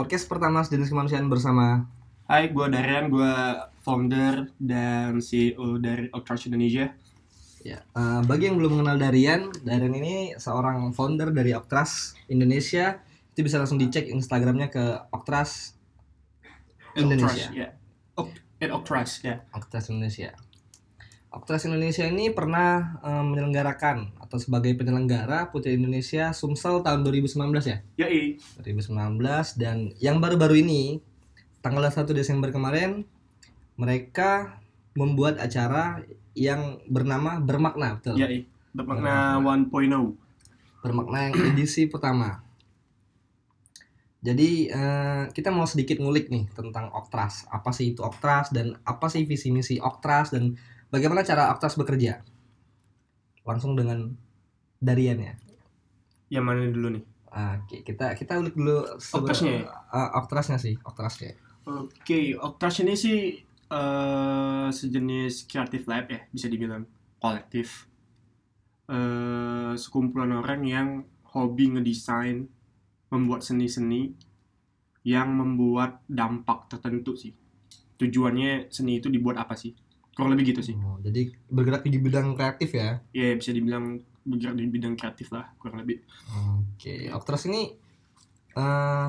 podcast pertama sejenis kemanusiaan bersama Hai, gue Darian, gue founder dan CEO dari Octrush Indonesia. ya. eh, bagi yang belum mengenal Darian, Darian ini seorang founder dari Oktras Indonesia. Itu bisa langsung dicek Instagramnya ke Oktras Indonesia. Octrush, ya. Oct- at Octrush, ya. Oktras Indonesia. Oktras Indonesia ini pernah eh, menyelenggarakan atau sebagai penyelenggara Putri Indonesia Sumsel tahun 2019 ya. Yoi. 2019 dan yang baru-baru ini tanggal 1 Desember kemarin mereka membuat acara yang bernama bermakna betul Yoi. Bermakna 1.0. bermakna yang edisi pertama jadi eh, kita mau sedikit ngulik nih tentang Oktras apa sih itu Oktras dan apa sih visi misi Oktras dan bagaimana cara Oktras bekerja langsung dengan Darian ya Yang mana dulu nih? Oke, kita kita ulik dulu Oktrasnya ya? eh, Oktrasnya sih, Oktrasnya. Oke, Octrush ini sih eh, sejenis creative lab ya, bisa dibilang kolektif. Eh, sekumpulan orang yang hobi ngedesain, membuat seni-seni yang membuat dampak tertentu sih. Tujuannya seni itu dibuat apa sih? Kurang lebih gitu sih. Oh, jadi bergerak di bidang kreatif ya. Ya bisa dibilang bergerak di bidang kreatif lah, kurang lebih. Oke, Oktras ini eh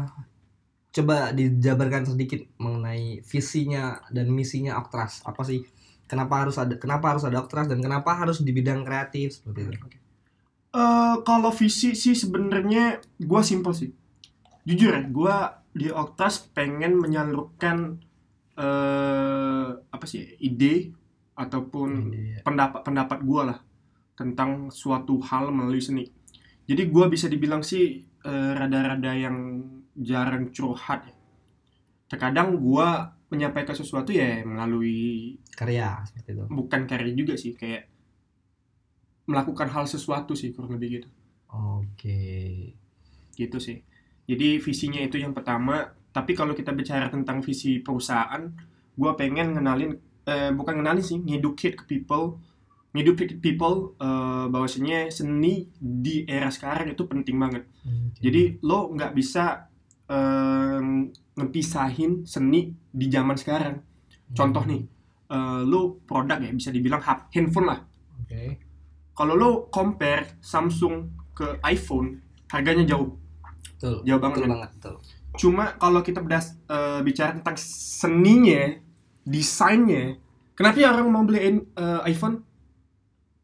coba dijabarkan sedikit mengenai visinya dan misinya Oktras. Apa sih? Kenapa harus ada kenapa harus ada Oktras dan kenapa harus di bidang kreatif seperti itu? Eh kalau visi sih sebenarnya gue simple sih. Jujur ya, gue di Oktas pengen menyalurkan eh apa sih ide ataupun Iya. pendapat-pendapat gue lah tentang suatu hal melalui seni. Jadi gue bisa dibilang sih eh, rada-rada yang jarang curhat. ya. Terkadang gue menyampaikan sesuatu ya melalui Karya seperti itu. bukan karya juga sih kayak melakukan hal sesuatu sih kurang lebih gitu. Oke. gitu sih. Jadi visinya itu yang pertama. Tapi kalau kita bicara tentang visi perusahaan, gue pengen ngenalin, eh, bukan ngenalin sih, ngedukate ke people, ngedukate people eh, bahwasanya seni di era sekarang itu penting banget. Oke. Jadi lo nggak bisa eh, ngepisahin seni di zaman sekarang. Contoh nih, eh, lo produk ya bisa dibilang handphone lah. Oke. Kalau lo compare Samsung ke iPhone, harganya jauh, Betul. jauh banget. Betul men. banget, betul. Cuma kalau kita bedas, eh, bicara tentang seninya, desainnya, kenapa ya orang mau beliin eh, iPhone?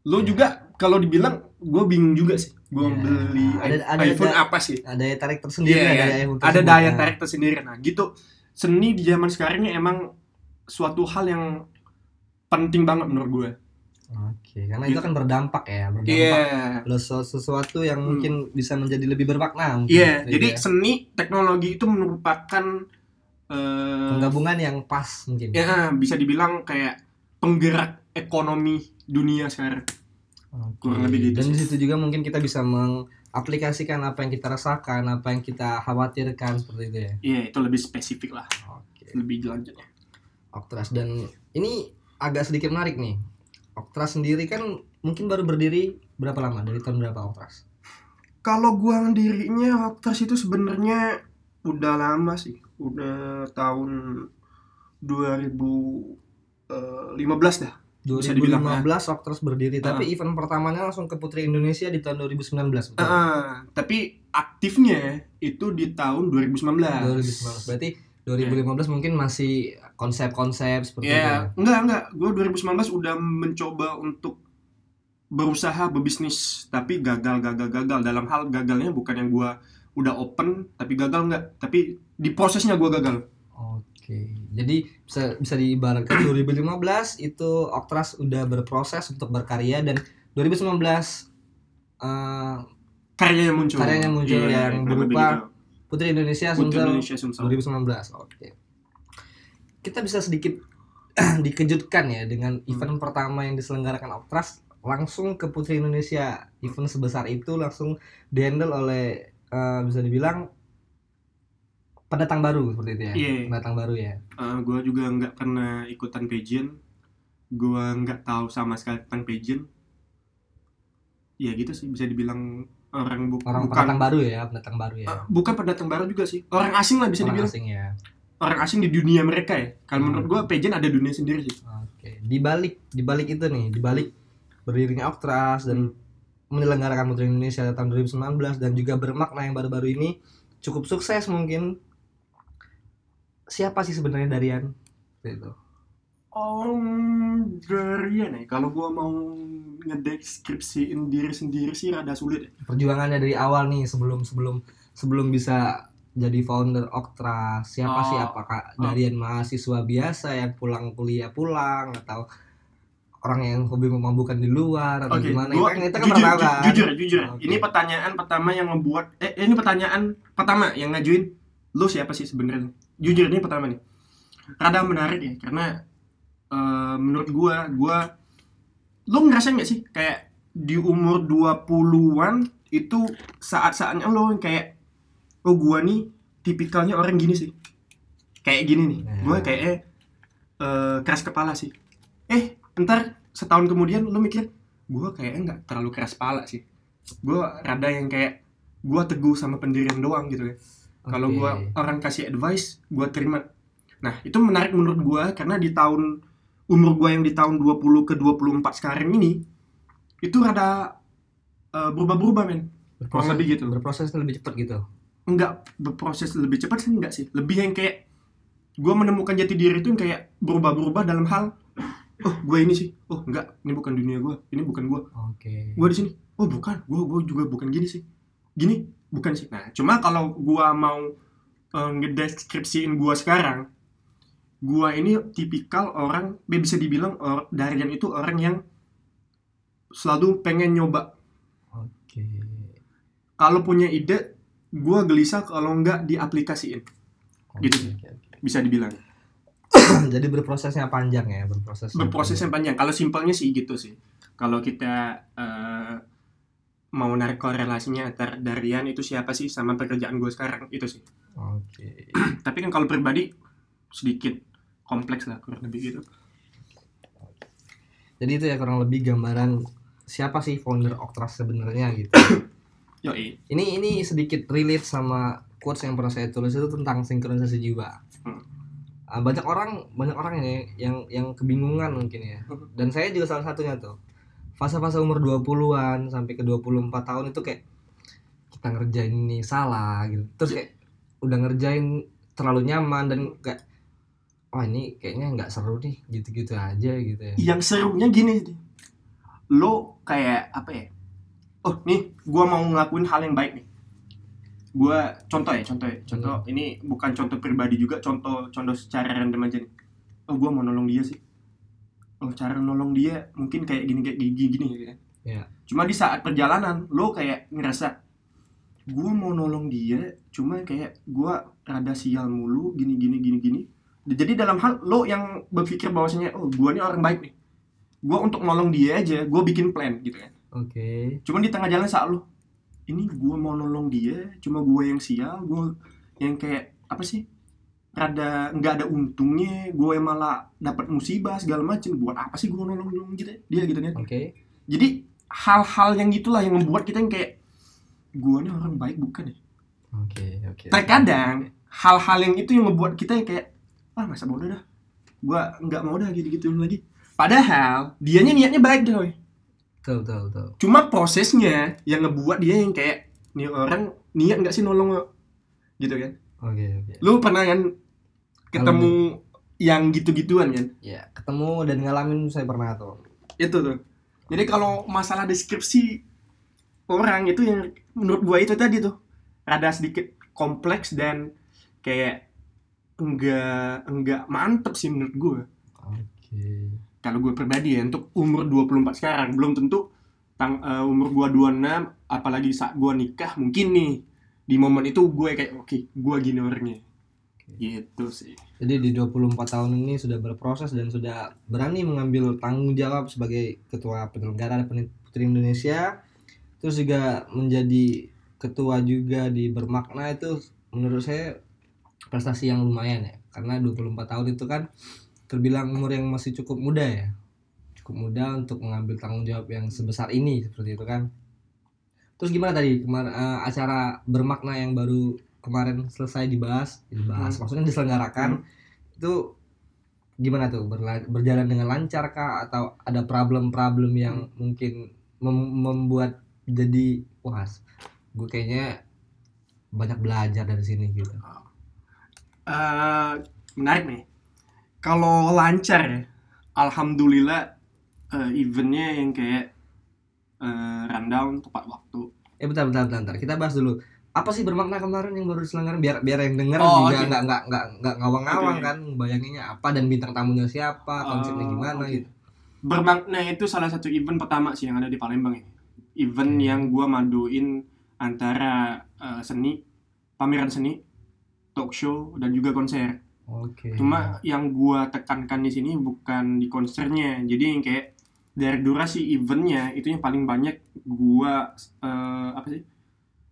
Lo Ya. juga kalau dibilang, gue bingung juga sih. Gue Ya. beli Ada- ada- iPhone ada- apa sih? Ada daya tarik tersendiri ya iya. iPhone Ada tersebut, daya ya. tarik tersendiri. Nah, gitu. Seni di zaman sekarang ini emang suatu hal yang penting banget menurut gue. Oke, karena Gitu. itu akan berdampak ya, berdampak Iya. Lo sesu- sesuatu yang Hmm. mungkin bisa menjadi lebih bermakna Iya, gitu jadi ya. seni teknologi itu merupakan eh, penggabungan yang pas mungkin. ya bisa dibilang kayak penggerak ekonomi dunia sekarang. Oke. kurang lebih gitu Dan di situ juga mungkin kita bisa mengaplikasikan apa yang kita rasakan, apa yang kita khawatirkan seperti itu ya. Iya, itu lebih spesifik lah, Oke. lebih lanjutnya. Oktras dan ini agak sedikit menarik nih. Oktras sendiri kan mungkin baru berdiri berapa lama? Dari tahun berapa Oktras? Kalau gua dirinya Octras itu sebenarnya udah lama sih, udah tahun 2015 dah. Bisa dibilang, 2015 Oktras berdiri, tapi Ah. event pertamanya langsung ke Putri Indonesia di tahun 2019. betul? Ah, tapi aktifnya itu di tahun 2019. 2019. Berarti 2015 mungkin masih konsep-konsep seperti itu. Ya, enggak enggak. Gue 2019 udah mencoba untuk berusaha berbisnis, tapi gagal gagal gagal. Dalam hal gagalnya bukan yang gue udah open, tapi gagal enggak. Tapi di prosesnya gue gagal. Oke. Jadi bisa bisa diibaratkan 2015 itu Oktras udah berproses untuk berkarya dan 2019 eh, Karyanya muncul. Karyanya muncul yang kurang lebih berupa. Putri Indonesia Putri Sumsel Indonesia Sumsel. 2019. Oke. Kita bisa sedikit dikejutkan ya dengan Hmm. event pertama yang diselenggarakan Oktras langsung ke Putri Indonesia. Event sebesar itu langsung dihandle oleh eh, bisa dibilang pendatang baru seperti itu ya. Iya. Pendatang baru ya. gue juga nggak pernah ikutan pageant. Gue nggak tahu sama sekali tentang pageant. Ya gitu sih bisa dibilang orang bu- orang bukan pendatang baru ya pendatang baru ya. Eh, bukan pendatang baru juga sih. Orang asing lah bisa orang dibilang. asing ya. Orang asing di dunia mereka ya. Kalau Hmm. menurut gua pageant ada dunia sendiri sih. Oke di balik di balik itu nih di balik berdirinya Oktras dan menyelenggarakan Putri Indonesia tahun 2019 dan juga bermakna yang baru-baru ini cukup sukses mungkin. Siapa sih sebenarnya Darian? Itu Om Darian ya kalau gua mau ngedeskripsiin diri sendiri sih rada sulit ya. perjuangannya dari awal nih sebelum sebelum sebelum bisa jadi founder Oktra siapa Oh. sih apakah Oh. Darian mahasiswa biasa yang pulang kuliah pulang atau orang yang hobi memabukkan di luar atau Oke, gimana gua kan kita kan jujur, pernah kan jujur, jujur. Oke. Ini pertanyaan pertama yang membuat eh ini pertanyaan pertama yang ngajuin lo siapa sih sebenarnya? Jujur ini pertama nih. Rada menarik ya karena eh, menurut gua gua lo ngerasa nggak sih kayak di umur 20-an itu saat-saatnya lo kayak oh gua nih tipikalnya orang gini sih. Kayak gini nih. Nah. Gua kayak eh keras kepala sih. Eh, ntar setahun kemudian lo mikir gue kayaknya nggak terlalu keras kepala sih gue rada yang kayak gue teguh sama pendirian doang gitu ya kalau Oke. gue orang kasih advice gue terima nah itu menarik menurut gue karena di tahun umur gue yang di tahun 20 ke 24 sekarang ini itu rada eh, berubah-berubah men. Berproses lebih gitu. berproses lebih cepat gitu? Enggak berproses lebih cepat sih enggak sih. Lebih yang kayak gue menemukan jati diri itu yang kayak berubah-berubah dalam hal oh gue ini sih. Oh enggak ini bukan dunia gue ini bukan gue oke. Gue di sini. Oh bukan. Gue gue juga bukan gini sih. Gini? Bukan sih. Nah cuma kalau gue mau uh, ngedeskripsiin gue sekarang gue ini tipikal orang ya bisa dibilang or, Darian itu orang yang selalu pengen nyoba. Oke. Kalau punya ide gue gelisah kalau nggak diaplikasiin. Gitu. Oke, oke, oke. bisa dibilang. Jadi berprosesnya panjang ya berproses berprosesnya panjang. Kalau simpelnya sih gitu sih. Kalau kita eh, mau narik korelasinya antara Darian itu siapa sih sama pekerjaan gue sekarang itu sih. Oke. Tapi kan kalau pribadi sedikit kompleks lah kurang lebih gitu. Jadi itu ya kurang lebih gambaran siapa sih founder Oktras sebenarnya gitu. Yoi. Ini ini sedikit relate sama quotes yang pernah saya tulis itu tentang sinkronisasi jiwa. Hmm. Ah, banyak orang banyak orang ini yang yang kebingungan mungkin ya. Hmm. dan saya juga salah satunya tuh. Fase-fase umur 20-an sampai ke 24 tahun itu kayak kita ngerjain ini salah gitu. Terus kayak udah ngerjain terlalu nyaman dan kayak wah ini kayaknya nggak seru nih gitu-gitu aja gitu ya. Yang serunya gini lo kayak apa ya oh nih gue mau ngelakuin hal yang baik nih. Gue contoh ya contoh ya. Contoh ini bukan contoh pribadi juga contoh contoh secara random aja nih. Oh gue mau nolong dia sih. Oh cara nolong dia mungkin kayak gini kayak gini gini ya. Kan Iya. cuma di saat perjalanan lo kayak ngerasa gue mau nolong dia cuma kayak gue rada sial mulu gini gini gini gini jadi dalam hal lo yang berpikir bahwasanya oh gue ini orang baik nih. Gue untuk nolong dia aja gue bikin plan gitu kan oke. Cuman di tengah jalan saat lo ini gue mau nolong dia cuma gue yang sial gue yang kayak apa sih rada nggak ada untungnya gue yang malah dapat musibah segala macem. Buat apa sih gue nolong nolong gitu dia gitu kan. Oke. Jadi hal-hal yang gitulah yang membuat kita yang kayak gue ini orang baik bukan ya? Oke oke terkadang hal-hal yang itu yang membuat kita yang kayak ah masa bodoh dah. Gue nggak mau dah gitu gituin lagi. Padahal dianya niatnya baik deh betul betul betul cuma prosesnya yang ngebuat dia yang kayak nih orang niat nggak sih nolong lo?" gitu kan. Oke oke. Lu pernah kan ketemu yang gitu-gituan kan? Ya ketemu dan ngalamin saya pernah tuh. Itu tuh. Jadi kalau masalah deskripsi orang itu yang menurut gua itu tadi tuh rada sedikit kompleks dan kayak enggak enggak mantep sih menurut gua. Oke. Kalau gue pribadi ya untuk umur 24 sekarang belum tentu tang, eh, umur gua 26 apalagi saat gua nikah mungkin nih di momen itu gue kayak oke gua gini orangnya. Gitu sih. Jadi di 24 tahun ini sudah berproses dan sudah berani mengambil tanggung jawab sebagai ketua penyelenggara Putri Indonesia. Terus juga menjadi ketua juga di bermakna itu menurut saya prestasi yang lumayan ya. Karena 24 tahun itu kan terbilang umur yang masih cukup muda ya. Cukup muda untuk mengambil tanggung jawab yang sebesar ini seperti itu kan. Terus gimana tadi kemarin eh, acara bermakna yang baru kemarin selesai dibahas, dibahas Hmm. maksudnya diselenggarakan itu gimana tuh Berla- berjalan dengan lancar kah atau ada problem-problem yang Hmm. mungkin mem- membuat jadi wah gue kayaknya banyak belajar dari sini gitu. Eh, menarik nih. Kalau lancar ya, alhamdulillah eh, eventnya yang kayak eh, rundown tepat waktu. Eh bentar bentar bentar, bentar. kita bahas dulu. Apa sih bermakna kemarin yang baru diselenggarakan biar biar yang denger Oh, juga nggak nggak nggak nggak ngawang-ngawang Oke. kan bayanginnya apa dan bintang tamunya siapa, konsepnya Eh, gimana oke. gitu. Bermakna itu salah satu event pertama sih yang ada di Palembang ya. Event Hmm. yang gua maduin antara eh, seni, pameran seni, talk show dan juga konser. Oke. Cuma yang gua tekankan di sini bukan di konsernya. Jadi yang kayak dari durasi eventnya itu yang paling banyak gua eh, apa sih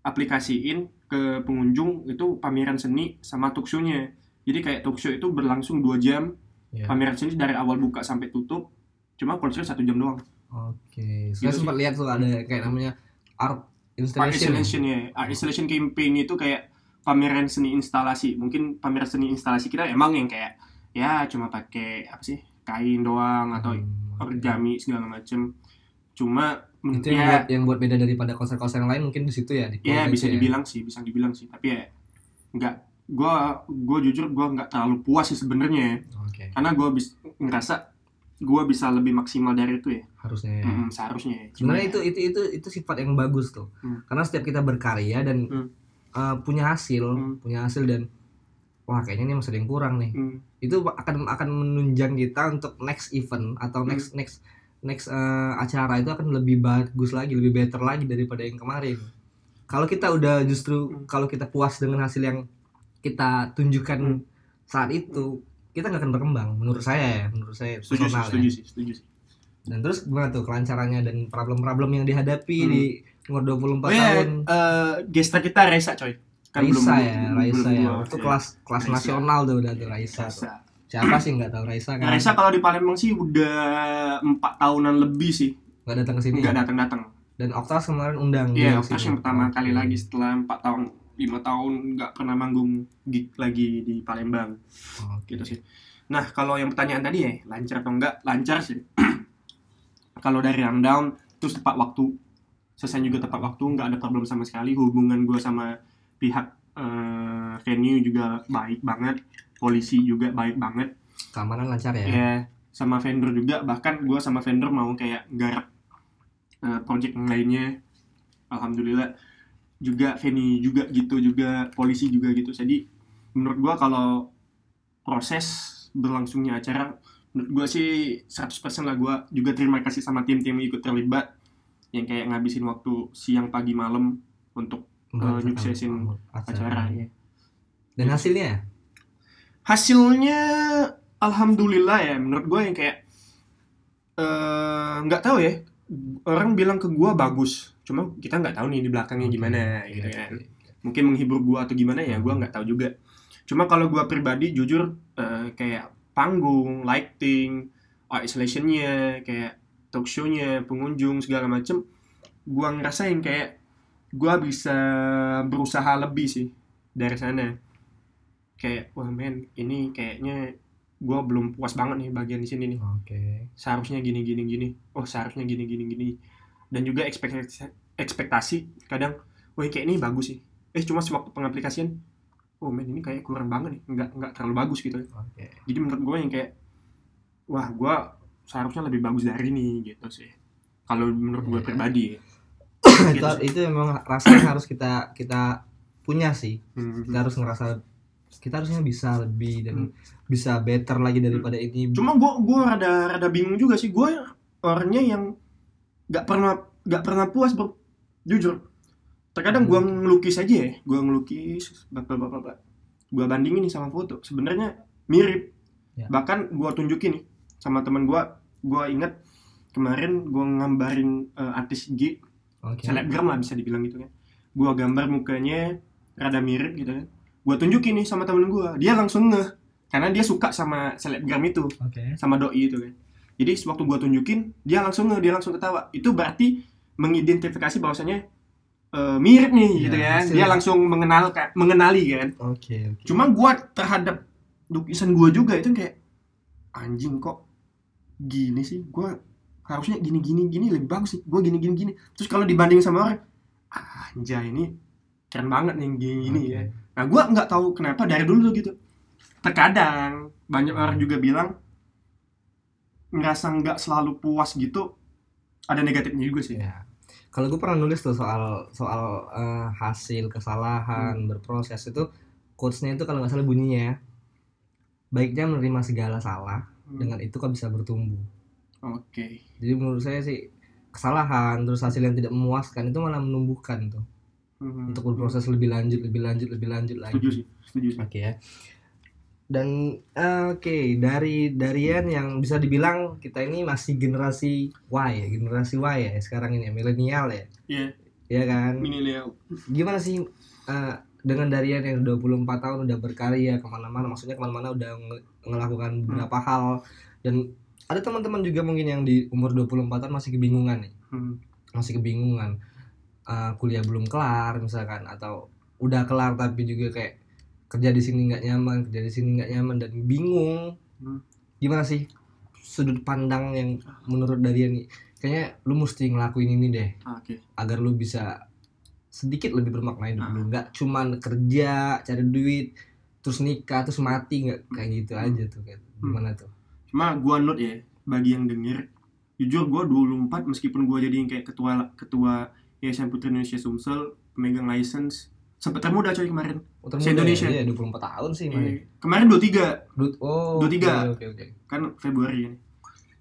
aplikasiin ke pengunjung itu pameran seni sama talk show-nya. Jadi kayak talk show itu berlangsung dua jam, Ya. pameran seni dari awal buka sampai tutup. Cuma konser satu jam doang. Oke. Saya Gitu sempat lihat tuh ada kayak namanya art Art installation. ya? installation ya. Art installation campaign itu kayak pameran seni instalasi. Mungkin pameran seni instalasi kita emang yang kayak ya cuma pakai apa sih kain doang atau Hmm, origami segala macem. Cuma Itu yang ya, buat yang buat beda daripada konser-konser yang lain mungkin di situ ya di ya bisa itu ya? dibilang sih, bisa dibilang sih. Tapi ya nggak gua gua jujur gua nggak terlalu puas sih sebenarnya ya. Oke. karena gua bis ngerasa gua bisa lebih maksimal dari itu ya. Harusnya ya. Mm, seharusnya ya. Cuma sebenarnya ya, itu itu itu itu sifat yang bagus tuh Hmm. karena setiap kita berkarya dan Hmm. Uh, punya hasil Hmm. punya hasil dan wah kayaknya ini masih ada yang kurang nih mm, itu akan akan menunjang kita untuk next event atau Hmm. next next next uh, acara itu akan lebih bagus lagi lebih better lagi daripada yang kemarin kalau kita udah justru Hmm. kalau kita puas dengan hasil yang kita tunjukkan Hmm. saat itu kita nggak akan berkembang menurut saya ya menurut saya setuju sih, personal ya. setuju sih, setuju sih. Dan terus gimana tuh kelancarannya dan problem-problem yang dihadapi Hmm. di umur 24 Oh iya, tahun? eh, gestar kita Raisa coy. Raisa ya, Raisa ya. gua- Itu iya. kelas kelas Raisa. nasional tuh udah tuh Raisa. tuh. Raisa. Siapa sih nggak tahu Raisa kan? Raisa kalau di Palembang sih udah empat tahunan lebih sih, nggak datang ke sini. nggak datang-datang. Dan Oktas kemarin undang dia Iya, ke Oktas yang pertama kali lagi setelah empat tahun, lima tahun nggak pernah manggung gig lagi di Palembang, Oke. gitu sih. Nah, kalau yang pertanyaan tadi ya, lancar atau enggak? Lancar sih. kalau dari rundown, terus tepat waktu, selesai juga tepat waktu, nggak ada problem sama sekali. Hubungan gue sama pihak eh, venue juga baik banget, polisi juga baik banget. Keamanan lancar ya. ya sama vendor juga bahkan gue sama vendor mau kayak garap eh, project yang lainnya alhamdulillah juga venue juga gitu juga polisi juga gitu jadi menurut gue kalau proses berlangsungnya acara menurut gue sih 100% lah gue juga terima kasih sama tim-tim yang ikut terlibat yang kayak ngabisin waktu siang pagi malam untuk Merancangkan nyuksesin acara. ya Dan hasilnya? hasilnya alhamdulillah ya menurut gue yang kayak eh, nggak tahu ya. Orang bilang ke gue bagus cuma kita nggak tahu nih di belakangnya Oke, gimana oke, gitu kan. oke. mungkin menghibur gue atau gimana ya gue nggak tahu juga. Cuma kalau gue pribadi jujur eh, kayak panggung lighting art installationnya kayak talk show-nya pengunjung segala macem gue ngerasa yang kayak gue bisa berusaha lebih sih dari sana. Kayak wah men ini kayaknya gue belum puas banget nih bagian di sini nih. Oke. seharusnya gini gini gini. Oh seharusnya gini gini gini. Dan juga ekspektasi ekspektasi kadang wah kayak ini bagus sih. Eh cuma sewaktu pengaplikasian oh men ini kayak kurang banget nih. Nggak nggak terlalu bagus gitu. Oke. jadi menurut gue yang kayak wah gue seharusnya lebih bagus dari ini gitu sih kalau menurut gue Iya. pribadi itu Gitu sih. itu memang rasanya harus kita kita punya sih. Hmm. Kita harus ngerasa kita harusnya bisa lebih dan Hmm. bisa better lagi daripada ini. cuma gue gue rada rada bingung juga sih gue orangnya yang nggak pernah nggak pernah puas bro jujur terkadang gue ngelukis aja ya gue ngelukis bapak bapak bapak gue bandingin nih sama foto sebenarnya mirip Ya. bahkan gue tunjukin nih sama teman gue gue inget kemarin gue ngambarin eh, artis G. Oke. selebgram lah bisa dibilang gitu kan. Gue gambar mukanya rada mirip gitu kan. Gue tunjukin nih sama temen gue dia langsung ngeh. Karena dia suka sama selebgram itu Oke. sama doi itu kan. Jadi sewaktu gue tunjukin dia langsung nge dia langsung ketawa. Itu berarti mengidentifikasi bahwasanya eh, mirip nih Iya, gitu kan. hasil- dia langsung mengenal mengenali kan. Oke, oke. cuma gua terhadap lukisan gua juga itu kayak anjing kok gini sih gua harusnya gini gini gini lebih bagus sih gua gini gini gini terus kalau dibanding sama orang anjay ini keren banget nih gini gini Oke. ya nah gua nggak tahu kenapa dari dulu tuh gitu terkadang banyak orang juga bilang ngerasa nggak selalu puas gitu ada negatifnya juga sih Ya. Kalau gue pernah nulis tuh soal soal eh, hasil kesalahan Hmm. berproses itu quotes-nya itu kalau nggak salah bunyinya baiknya menerima segala salah Hmm, dengan itu kau bisa bertumbuh. oke Jadi menurut saya sih kesalahan terus hasil yang tidak memuaskan itu malah menumbuhkan tuh Hmm, untuk berproses lebih lanjut lebih lanjut lebih lanjut lagi. setuju sih setuju sih Oke ya. Dan eh, oke dari Darian yang bisa dibilang kita ini masih generasi Y ya, generasi Y ya sekarang ini ya, milenial ya. Iya. Iya kan? milenial Gimana sih eh, dengan Darian yang 24 tahun udah berkarya ke mana-mana, maksudnya ke mana-mana udah nge- ngelakukan beberapa hal. Dan ada teman-teman juga mungkin yang di umur 24 tahun masih kebingungan nih, Hmm, masih kebingungan. Eh, kuliah belum kelar misalkan atau udah kelar tapi juga kayak kerja di sini nggak nyaman, kerja di sini nggak nyaman dan bingung. Hmm. Gimana sih sudut pandang yang menurut Darian nih? Kayaknya lu mesti ngelakuin ini deh. Ah, oke. Agar lu bisa sedikit lebih bermakna hidup Ah. lu nggak cuman kerja cari duit terus nikah terus mati nggak kayak gitu Hmm. aja tuh kayak gimana tuh cuma gua note ya bagi yang denger jujur gua 24 meskipun gua jadi yang kayak ketua ketua Yayasan Putri Indonesia Sumsel pemegang license sempat termuda coy kemarin oh, Se Indonesia. ya 24 tahun sih. Eh, kemarin 23 Dut- oh 23. oke oke oke. kan Februari ini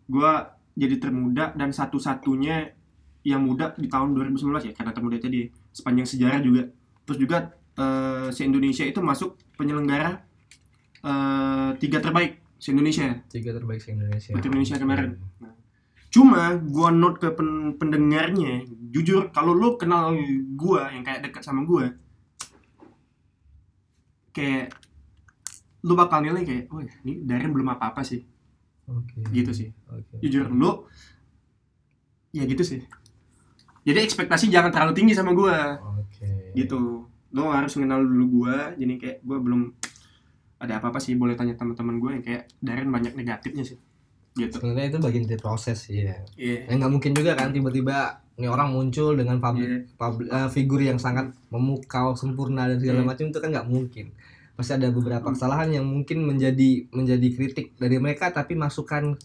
gua jadi termuda dan satu-satunya yang muda di tahun 2019 ya karena termuda tadi sepanjang sejarah juga terus juga eh, se Indonesia itu masuk penyelenggara eh, tiga terbaik se Indonesia tiga terbaik se Indonesia Putri Indonesia kemarin. Cuma gua note ke pen- pendengarnya, jujur kalau lo kenal gua yang kayak dekat sama gua, kayak lu bakal nilai kayak, oh ini Darren belum apa-apa sih, oke gitu sih. oke Jujur lu, ya gitu sih. Jadi ekspektasi jangan terlalu tinggi sama gua, oke gitu. Lo harus kenal dulu gua, jadi kayak gua belum ada apa-apa sih. Boleh tanya teman-teman gua yang kayak Darren banyak negatifnya sih, gitu. sebenarnya itu bagian dari proses sih ya Iya. ya nggak mungkin juga kan tiba-tiba nih orang muncul dengan public, Iya. public- eh, figur yang sangat memukau sempurna dan segala Iya. macam itu kan nggak mungkin pasti ada beberapa kesalahan yang mungkin menjadi menjadi kritik dari mereka tapi masukan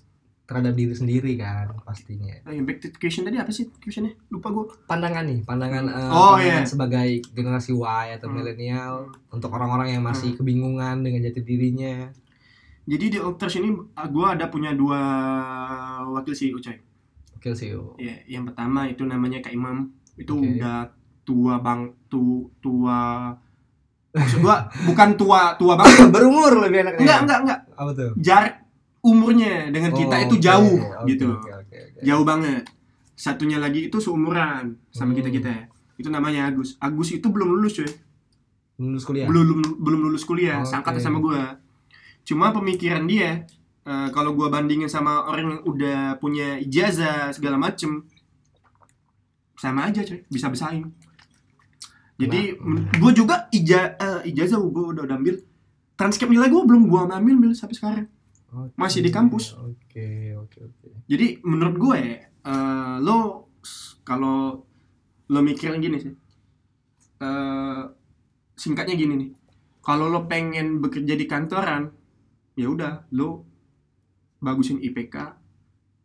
terhadap diri sendiri kan pastinya yang back to question tadi apa sih questionnya? Lupa gue. pandangan nih pandangan eh, Oh, pandangan iya. sebagai generasi Y atau Hmm. milenial untuk orang-orang yang masih kebingungan dengan jati dirinya Jadi di Octars ini gue ada punya dua wakil CEO coy. oke sih oh. Ya, yang pertama itu namanya Kak Imam. Itu Oke. udah tua bang tu, tua maksud gua bukan tua tua banget. berumur lebih enaknya enggak, enggak, enggak. apa tuh Jarak umurnya dengan kita Oh, itu jauh oke, gitu. oke, oke, oke. Jauh banget. Satunya lagi itu seumuran sama Hmm. kita-kita ya. Itu namanya Agus. Agus itu belum lulus coy. lulus kuliah belum belum lulus kuliah Oke. sangkatan sama gua cuma pemikiran dia eh, kalau gua bandingin sama orang yang udah punya ijazah segala macem sama aja coy bisa bersaing jadi Nah, gua juga ija eh, ijazah gua udah, udah ambil transkrip nilai gua belum gua ambil ambil sampai sekarang Oke, masih di kampus. Oke, oke, oke. jadi menurut gue eh, lo kalau lo mikirin gini sih eh, singkatnya gini nih kalau lo pengen bekerja di kantoran ya udah lo bagusin IPK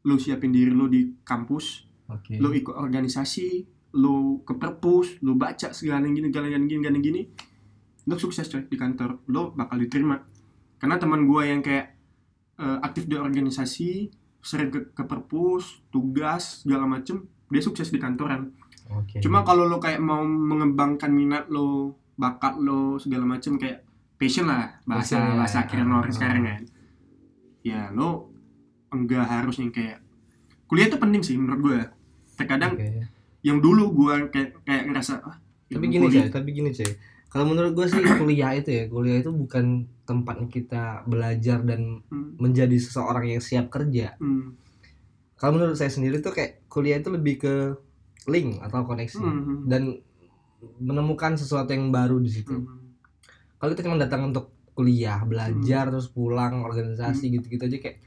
lo siapin diri lo di kampus Oke. lo ikut organisasi lo ke perpus lo baca segala yang gini segala yang gini segala yang gini lo sukses coy di kantor lo bakal diterima karena teman gue yang kayak eh, aktif di organisasi sering ke, ke perpus tugas segala macem dia sukses di kantoran Oke. cuma kalau lo kayak mau mengembangkan minat lo bakat lo segala macem kayak passion lah bahasa Passion, ya. bahasa akhirnya orang Ah. sekarang kan ya lo enggak harus yang kayak kuliah itu penting sih menurut gue terkadang Oke. yang dulu gue kayak kayak ngerasa ah, Tapi gini, Cay, tapi gini, Cay. Kalau menurut gue sih kuliah itu ya, kuliah itu bukan tempat kita belajar dan Hmm, menjadi seseorang yang siap kerja. hmm, Kalau menurut saya sendiri tuh kayak kuliah itu lebih ke link atau koneksi. hmm, Dan menemukan sesuatu yang baru di situ Hmm. kalau kita cuma datang untuk kuliah belajar terus pulang organisasi gitu-gitu aja kayak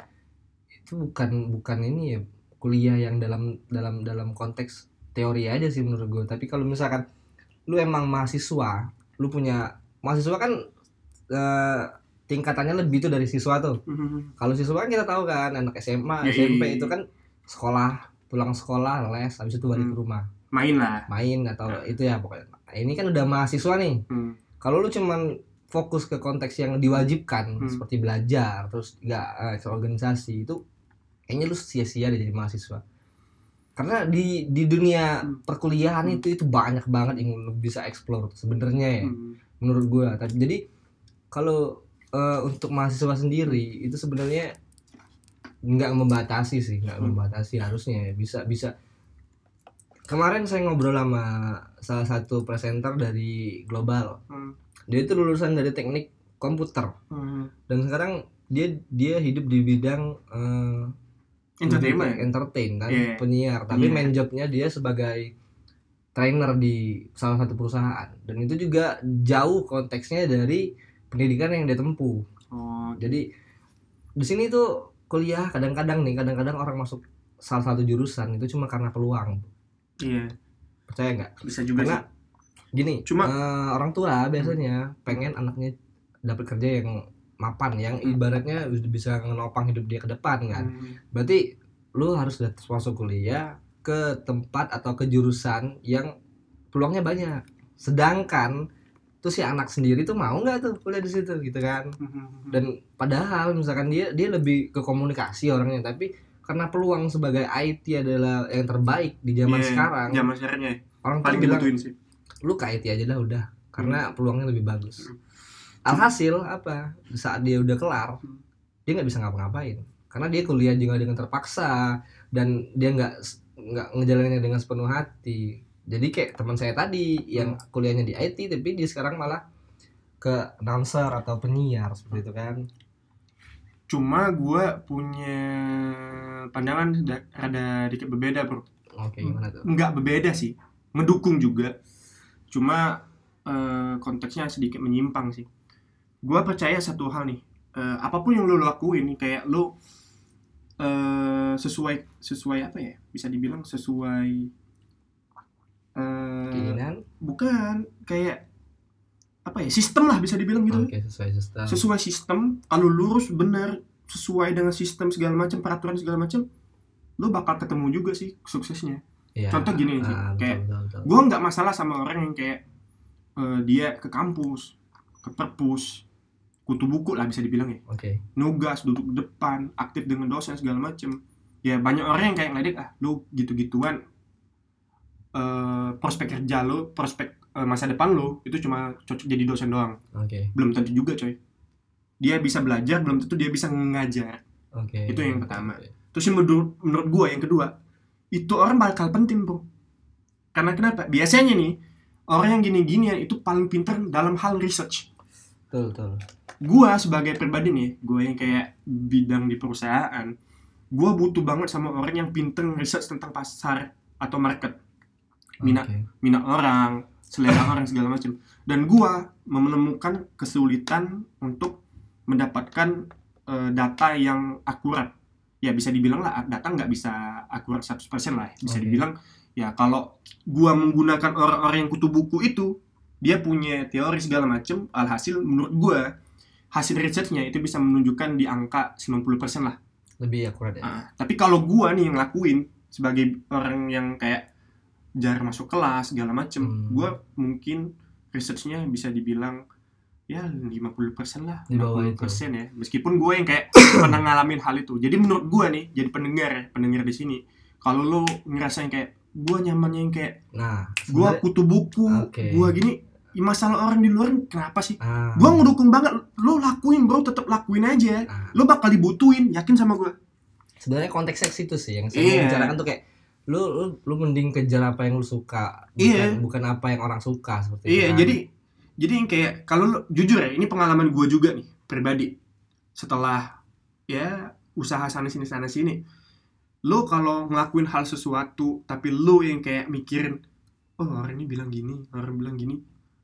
itu bukan bukan ini ya kuliah yang dalam dalam dalam konteks teori aja sih menurut gue tapi kalau misalkan lu emang mahasiswa lu punya mahasiswa kan eh, tingkatannya lebih tuh dari siswa tuh Hmm. kalau siswa kan kita tahu kan anak SMA Ya, SMP iya. itu kan sekolah pulang sekolah les habis itu balik Hmm. ke rumah main lah main atau itu ya pokoknya Nah, ini kan udah mahasiswa nih Hmm. kalau lu cuman fokus ke konteks yang diwajibkan Hmm. seperti belajar terus nggak eh, organisasi itu kayaknya lu sia-sia deh jadi mahasiswa karena di di dunia Hmm. perkuliahan Hmm. itu itu banyak banget yang lu bisa explore sebenarnya ya Hmm. menurut gua tapi jadi kalau eh, untuk mahasiswa sendiri itu sebenarnya nggak membatasi sih nggak Hmm. membatasi harusnya ya. bisa bisa kemarin saya ngobrol sama salah satu presenter dari global Hmm. dia itu lulusan dari teknik komputer Hmm. dan sekarang dia dia hidup di bidang eh, entertainment ya? entertain kan Iya. penyiar. Tapi Iya. main jobnya dia sebagai trainer di salah satu perusahaan. Dan itu juga jauh konteksnya dari pendidikan yang dia tempuh. Oh jadi di sini tuh kuliah kadang-kadang nih kadang-kadang orang masuk salah satu jurusan itu cuma karena peluang. Iya. Percaya nggak? Bisa juga karena sih. gini Cuma- eh, orang tua biasanya pengen anaknya dapat kerja yang mapan yang Hmm. ibaratnya udah bisa ngenopang hidup dia ke depan kan Hmm. berarti lu harus masuk kuliah ke tempat atau ke jurusan yang peluangnya banyak sedangkan tuh si anak sendiri tuh mau nggak tuh kuliah di situ gitu kan Hmm. dan padahal misalkan dia dia lebih ke komunikasi orangnya tapi karena peluang sebagai IT adalah yang terbaik di zaman Iya, sekarang zaman sekarang ya orang paling bilang dibutuhin sih lu ke IT aja lah udah karena peluangnya lebih bagus Hmm. Alhasil apa? Saat dia udah kelar Hmm. dia nggak bisa ngapa-ngapain. Karena dia kuliah juga dengan terpaksa dan dia nggak nggak ngejalaninnya dengan sepenuh hati. Jadi kayak teman saya tadi yang kuliahnya di IT tapi dia sekarang malah ke announcer atau penyiar seperti itu kan. Cuma gue punya pandangan da- rada dikit berbeda bro. Oke gimana tuh? Nggak berbeda sih. Ngedukung juga. Cuma eh, konteksnya sedikit menyimpang sih gue percaya satu hal nih eh, apa pun yang lo lakuin kayak lo eh, sesuai sesuai apa ya bisa dibilang sesuai eh, keinginan. bukan kayak apa ya sistem lah bisa dibilang gitu. Oke sesuai sistem. Sesuai sistem kalau lurus benar sesuai dengan sistem segala macam peraturan segala macam lo bakal ketemu juga sih suksesnya. Iya. contoh gini sih, Ah, betul, kayak gue nggak masalah sama orang yang kayak eh, dia ke kampus ke perpus kutu buku lah bisa dibilang ya. Oke. Nugas duduk di depan aktif dengan dosen segala macem. Ya banyak orang yang kayak ngeledek ah lu gitu-gituan eh, prospek kerja lo prospek eh, masa depan lo itu cuma cocok jadi dosen doang. Oke. Belum tentu juga coy. Dia bisa belajar belum tentu dia bisa ngajar. Oke. Itu yang pertama. Oke. terus yang menurut menurut gue yang kedua itu orang bakal penting bro. Karena kenapa? Biasanya nih orang yang gini-ginian itu paling pintar dalam hal research. Betul betul gue sebagai pribadi nih gue yang kayak bidang di perusahaan gue butuh banget sama orang yang pinter research tentang pasar atau market minat Oke. minat orang selera orang segala macam dan gua menemukan kesulitan untuk mendapatkan eh, data yang akurat ya bisa dibilang lah data nggak bisa akurat 100% lah bisa Oke. dibilang ya kalau gua menggunakan orang-orang yang kutu buku itu dia punya teori segala macam alhasil menurut gua hasil researchnya itu bisa menunjukkan di angka 90% lah lebih akurat ya Ah, tapi kalau gua nih yang lakuin sebagai orang yang kayak jarang masuk kelas segala macem, Hmm. gua mungkin researchnya bisa dibilang ya 50% lah, Di bawah 60% ya. Meskipun gue yang kayak pernah ngalamin hal itu. Jadi menurut gua nih, jadi pendengar ya, pendengar di sini, kalau lo ngerasain kayak gua nyamannya yang kayak nah gua sebenarnya- kutu buku, Oke. gua gini, ya masalah orang di luar kenapa sih? ah, Gua ngedukung banget, lo lakuin bro, tetap lakuin aja. ah. Lo bakal dibutuhin, yakin sama gua. sebenarnya konteks seks itu sih yang saya Iya. mau bicarakan tuh kayak lu, lu lu mending kejar apa yang lu suka bukan Iya. bukan apa yang orang suka seperti itu Iya, kan. jadi jadi yang kayak kalau lo- jujur ya, ini pengalaman gue juga nih pribadi. Setelah ya usaha sana sini sana sini, lo kalau ngelakuin hal sesuatu tapi lo yang kayak mikirin oh orang ini bilang gini orang bilang gini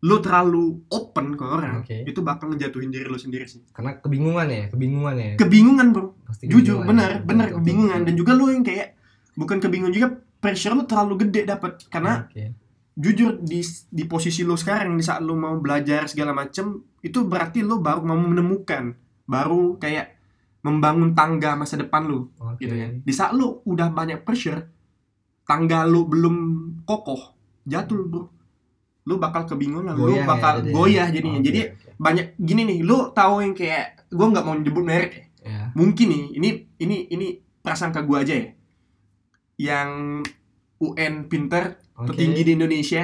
lo terlalu open ke orang Oke. itu bakal ngejatuhin diri lo sendiri sih. Karena kebingungan ya kebingungan ya. Kebingungan bro. Pasti jujur benar Betul, benar kebingungan. Dan juga lo yang kayak bukan kebingungan juga pressure lo terlalu gede dapat karena Oke. jujur di di posisi lo sekarang di saat lo mau belajar segala macem itu berarti lo baru mau menemukan baru kayak membangun tangga masa depan lo Oke. gitu kan di saat lo udah banyak pressure tangga lo belum kokoh jatuh bro lo bakal kebingungan Goyah ya bakal jadinya. goyah jadinya. Oke, jadi oke. banyak gini nih lo tahu yang kayak gue nggak mau nyebut merek ya. Ya mungkin nih ini ini ini prasangka gue aja ya. Yang UN pinter Oke. tertinggi di Indonesia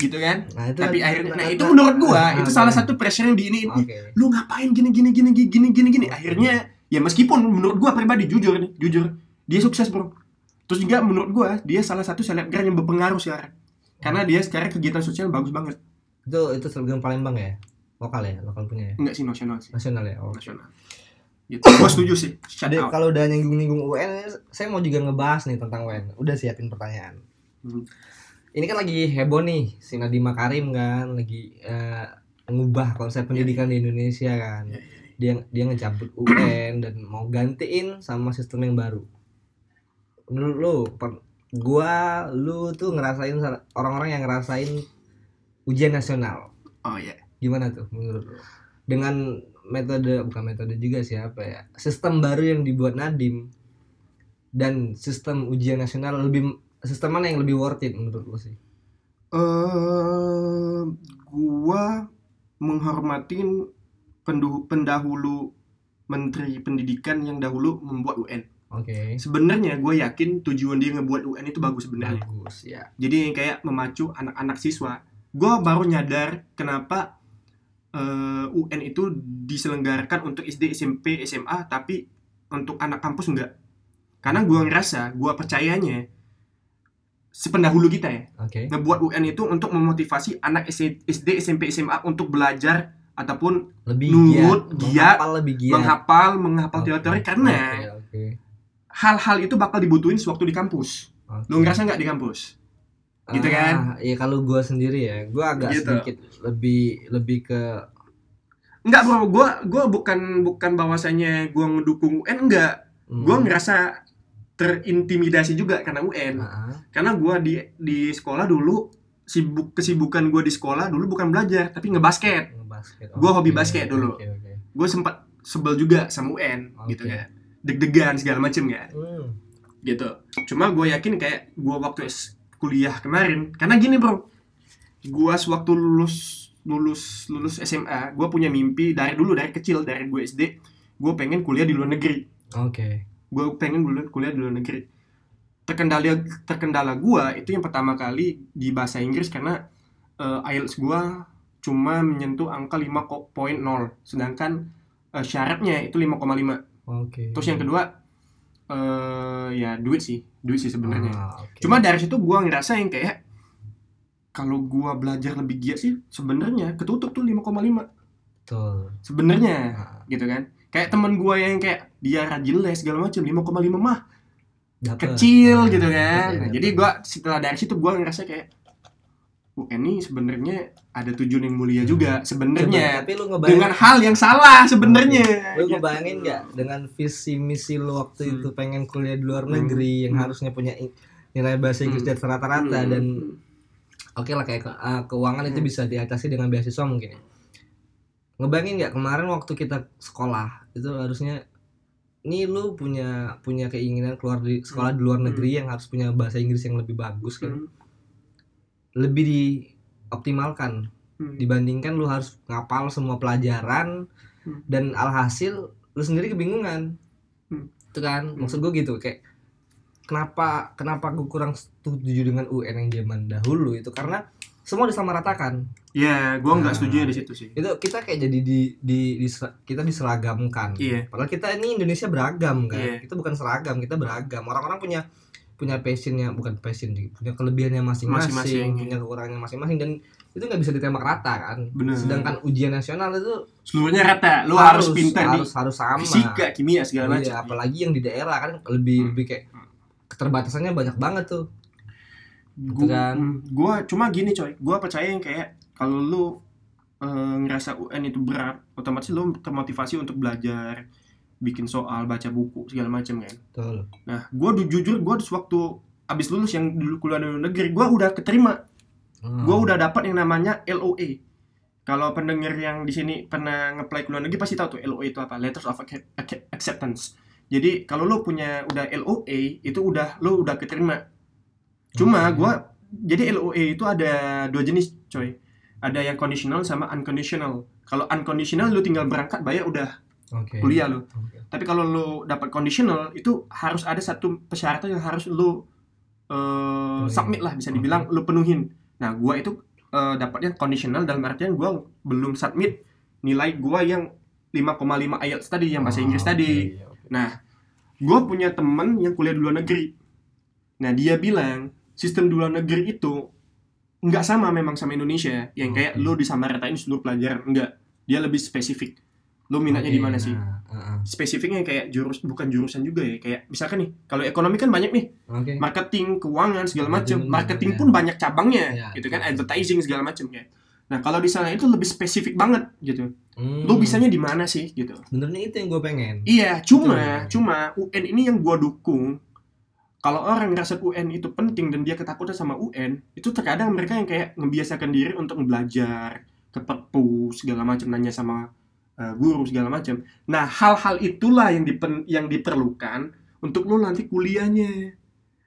gitu kan? Nah, itu tapi akhirnya nah itu menurut gua nah, itu nah, salah nah. satu pressure yang di ini oke. Lu ngapain gini gini gini gini gini gini akhirnya ya meskipun menurut gua pribadi jujur nih jujur dia sukses bro. Terus juga menurut gua dia salah satu selebgram yang berpengaruh sekarang karena dia sekarang kegiatan sosial bagus banget itu itu selebgram Palembang ya lokal ya lokal punya ya enggak sih nasional sih nasional ya oh. nasional gitu gua setuju sih kalau udah nyinggung-nyinggung UN, saya mau juga ngebahas nih tentang UN. Udah siapin pertanyaan. Hmm. Ini kan lagi heboh nih, si Nadiem Makarim kan lagi eh, ngubah konsep pendidikan di Indonesia kan. Iya, Dia dia ngecabut UN dan mau gantiin sama sistem yang baru. Menurut lu, per- gua lu tuh ngerasain sa- orang-orang yang ngerasain ujian nasional. oh iya Gimana tuh menurut lu? Dengan metode bukan metode juga sih apa ya? Sistem baru yang dibuat Nadim dan sistem ujian nasional lebih sistem mana yang lebih worth it menurut lu sih? eh gua menghormatin pendahulu menteri pendidikan yang dahulu membuat UN. Oke. Sebenarnya gue yakin tujuan dia ngebuat UN itu bagus sebenarnya. Bagus ya. Jadi kayak memacu anak-anak siswa. Gue baru nyadar kenapa eh, UN itu diselenggarakan untuk SD, SMP, SMA, tapi untuk anak kampus enggak. Karena gue ngerasa, gue percayanya sependahulu kita ya, Oke. ngebuat UN itu untuk memotivasi anak SD, SMP, SMA untuk belajar ataupun Lebih Nurut, giat, giat, menghafal lebih giat. menghafal, menghafal Oke, teori karena Oke, oke. Hal-hal itu bakal dibutuhin sewaktu di kampus. Oke. Lu ngerasa nggak di kampus? gitu kan? Ah, Iya kalau gua sendiri ya, gua agak Gitu. sedikit lebih lebih ke Enggak bro, gua gua bukan bukan bahwasanya gua ngedukung UN enggak. hmm, Gua ngerasa terintimidasi juga karena UN. ah, Karena gua di di sekolah dulu sibuk kesibukan gua di sekolah dulu bukan belajar tapi ngebasket. ngebasket. Gua hobi Oke, basket dulu. Oke, oke. Gue sempat sebel juga sama UN gitu Oke. kan. Deg-degan segala macem kan. Hmm. gitu cuma gue yakin kayak gue waktu kuliah kemarin karena gini bro gue sewaktu lulus lulus lulus SMA gue punya mimpi dari dulu dari kecil dari gue SD gue pengen kuliah di luar negeri Oke. gue pengen dulu kuliah di luar negeri terkendala terkendala gue itu yang pertama kali di bahasa Inggris karena eh, IELTS gue cuma menyentuh angka 5.0 sedangkan eh, syaratnya itu 5,5 Oke. terus yang kedua eh ya duit sih duit sih sebenarnya Ah, oke. cuma dari situ gua ngerasa yang kayak kalau gua belajar lebih giat sih sebenarnya ketutup tuh 5,5 betul. sebenarnya Ah, gitu kan kayak teman gua yang kayak dia rajin les segala macam 5,5 mah dapet. kecil Ah, gitu kan dapet, Nah, dapet. jadi gua setelah dari situ gua ngerasa kayak ini sebenarnya ada tujuan yang mulia juga Coba, sebenarnya tapi lu ngebayangin dengan hal yang salah sebenarnya lu Gitu. ngebayangin nggak dengan visi misi lu waktu Hmm. itu pengen kuliah di luar Hmm. negeri yang Hmm. harusnya punya nilai bahasa Inggris Hmm. di rata-rata Hmm. dan oke lah kayak ke- uh, keuangan itu Hmm. bisa diatasi dengan beasiswa mungkin ya. ngebayangin nggak kemarin waktu kita sekolah itu harusnya nih lu punya punya keinginan keluar di sekolah di luar Hmm. negeri yang harus punya bahasa Inggris yang lebih bagus kan Hmm. Lebih dioptimalkan Hmm. dibandingkan lu harus ngapal semua pelajaran Hmm. dan alhasil lu sendiri kebingungan Hmm. itu kan Hmm. maksud gue gitu kayak kenapa kenapa gue kurang setuju dengan UN yang zaman dahulu itu karena semua disamaratakan Ya, gua nggak Nah. setuju di situ sih. itu kita kayak jadi di, di, di- kita diseragamkan Iya. padahal kita ini Indonesia beragam kan Iya. kita bukan seragam kita beragam orang-orang punya punya passionnya bukan passion punya kelebihannya masing-masing Masing-masing, iya. punya kekurangannya masing-masing dan itu nggak bisa ditembak rata kan Bener. sedangkan ujian nasional itu Seluruhnya rata. Lu harus, pintar harus harus sama fisika, kimia segala Iya, macam. apalagi yang di daerah kan lebih Hmm. lebih kayak keterbatasannya banyak banget tuh Gitu kan. mm, gua cuma gini coy gua percaya yang kayak kalau lu eh, ngerasa UN itu berat otomatis lu termotivasi untuk belajar bikin soal baca buku segala macam kan Betul. nah gua du- jujur gua waktu abis lulus yang dulu kuliah di luar negeri gua udah keterima Hmm. gua udah dapat yang namanya LOA kalau pendengar yang di sini pernah ngeplay ke luar negeri pasti tahu tuh LOA itu apa letters of Ac- Ac- acceptance jadi kalau lu punya udah LOA itu udah lu udah keterima Cuma Oke. gua jadi LOA itu ada dua jenis, coy. Ada yang conditional sama unconditional. Kalau unconditional lu tinggal berangkat bayar udah Oke. kuliah lu. Oke. Tapi kalau lu dapat conditional itu harus ada satu persyaratan yang harus lu Penuhin. submit lah bisa dibilang lu penuhin. Nah, gua itu eh, dapatnya conditional dalam artian gua belum submit nilai gua yang 5,5 IELTS tadi yang bahasa Ah, Inggris tadi. oke, oke. Nah, gue punya temen yang kuliah di luar negeri. Nah, dia bilang sistem di luar negeri itu nggak sama memang sama Indonesia, yang kayak Oke. lo disamaratain seluruh pelajaran. Enggak, dia lebih spesifik. Lo minatnya di mana sih? heeh. Spesifiknya kayak jurus bukan jurusan juga ya, kayak misalkan nih, kalau ekonomi kan banyak nih, Oke. marketing, keuangan segala macam. Marketing ya. pun banyak cabangnya, Ya, gitu kan, betul. advertising segala macam ya. Nah, kalau di sana itu lebih spesifik banget gitu. Hmm. Lo bisanya di mana sih gitu. Sebenarnya itu yang gue pengen. Iya, cuma Betul. cuma UN ini yang gua dukung. Kalau orang ngerasa UN itu penting dan dia ketakutan sama UN, itu terkadang mereka yang kayak ngebiasakan diri untuk belajar ke perpus segala macam nanya sama uh, guru segala macam. Nah, hal-hal itulah yang dipen, yang diperlukan untuk lo nanti kuliahnya.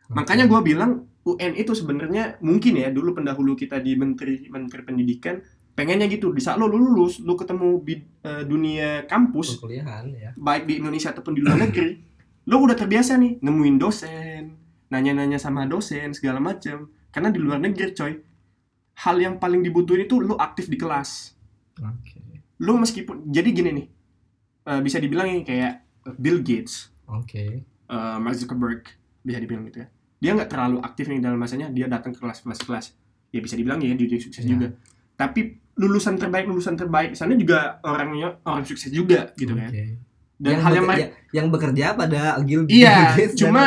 Oke. Makanya gua bilang UN itu sebenarnya mungkin ya dulu pendahulu kita di menteri menteri pendidikan pengennya gitu di saat lo lulus lo ketemu bid- eh, dunia kampus ya. baik di Indonesia ataupun di luar negeri, lo udah terbiasa nih nemuin dosen, nanya-nanya sama dosen segala macam. Karena di luar negeri, coy, hal yang paling dibutuhin itu lo aktif di kelas. Oke. Lo meskipun jadi gini nih, eh, bisa dibilang yang kayak Bill Gates, Oke. eh, Mark Zuckerberg, bisa dibilang gitu ya. Dia nggak terlalu aktif nih dalam masanya, dia datang ke kelas-kelas-kelas. Ya bisa dibilang ya dia sukses Ya. juga. Tapi lulusan terbaik lulusan terbaik sana juga orangnya orang sukses juga gitu kan. Oke. Dan yang hal yang ya- yang bekerja pada Gil Iya, Gates dan- cuma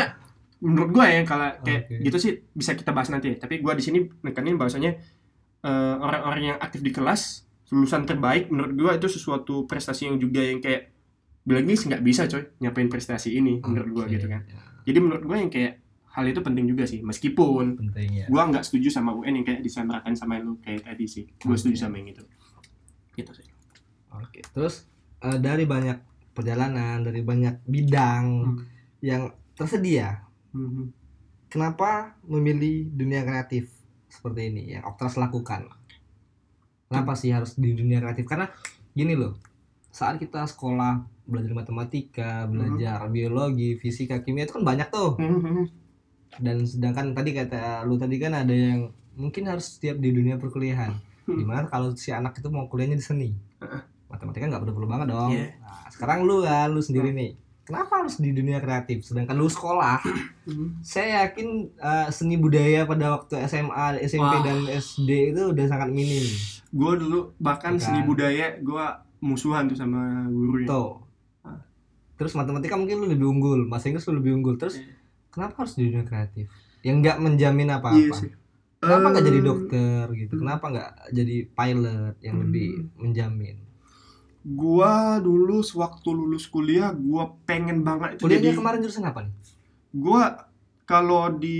menurut gue ya kalau kayak Oke. gitu sih bisa kita bahas nanti. Tapi gue di sini nekanin bahwasanya eh, orang-orang yang aktif di kelas lulusan terbaik menurut gue itu sesuatu prestasi yang juga yang kayak Bill Gates nggak bisa coy nyapain prestasi ini menurut gue gitu kan. ya, Jadi menurut gue yang kayak hal itu penting juga sih meskipun penting ya. gue nggak setuju sama UN yang kayak disamaratain sama lu kayak tadi sih. Gue Oke. setuju sama yang itu. Gitu sih. Oke. Terus eh, dari banyak perjalanan, dari banyak bidang Hmm. yang tersedia, Mhm. kenapa memilih dunia kreatif seperti ini yang Oktras lakukan? Kenapa sih harus di dunia kreatif? Karena gini loh, saat kita sekolah belajar matematika, belajar biologi, fisika, kimia itu kan banyak tuh. Mhm. Dan sedangkan tadi kata lu tadi kan ada yang mungkin harus setiap di dunia perkuliahan. Hmm. Di mana kalau si anak itu mau kuliahnya di seni, matematika nggak perlu-perlu banget dong. Iya. Nah, sekarang lu kan, lu sendiri nih. Kenapa harus di dunia kreatif? Sedangkan lu sekolah, Mhm. saya yakin uh, seni budaya pada waktu SMA, SMP Wah. dan SD itu udah sangat minim. Gue dulu bahkan Bukan. seni budaya gue musuhan tuh sama gurunya Tuh. Terus matematika mungkin lu lebih unggul, bahasa Inggris lu lebih unggul. Terus Iya. kenapa harus di dunia kreatif? Yang nggak menjamin apa-apa. sih Kenapa nggak jadi Eh, dokter gitu? Kenapa nggak jadi pilot yang Hmm. lebih menjamin? gua dulu sewaktu lulus kuliah gua pengen banget itu Kuliahnya jadi kemarin jurusan apa nih? gua kalau di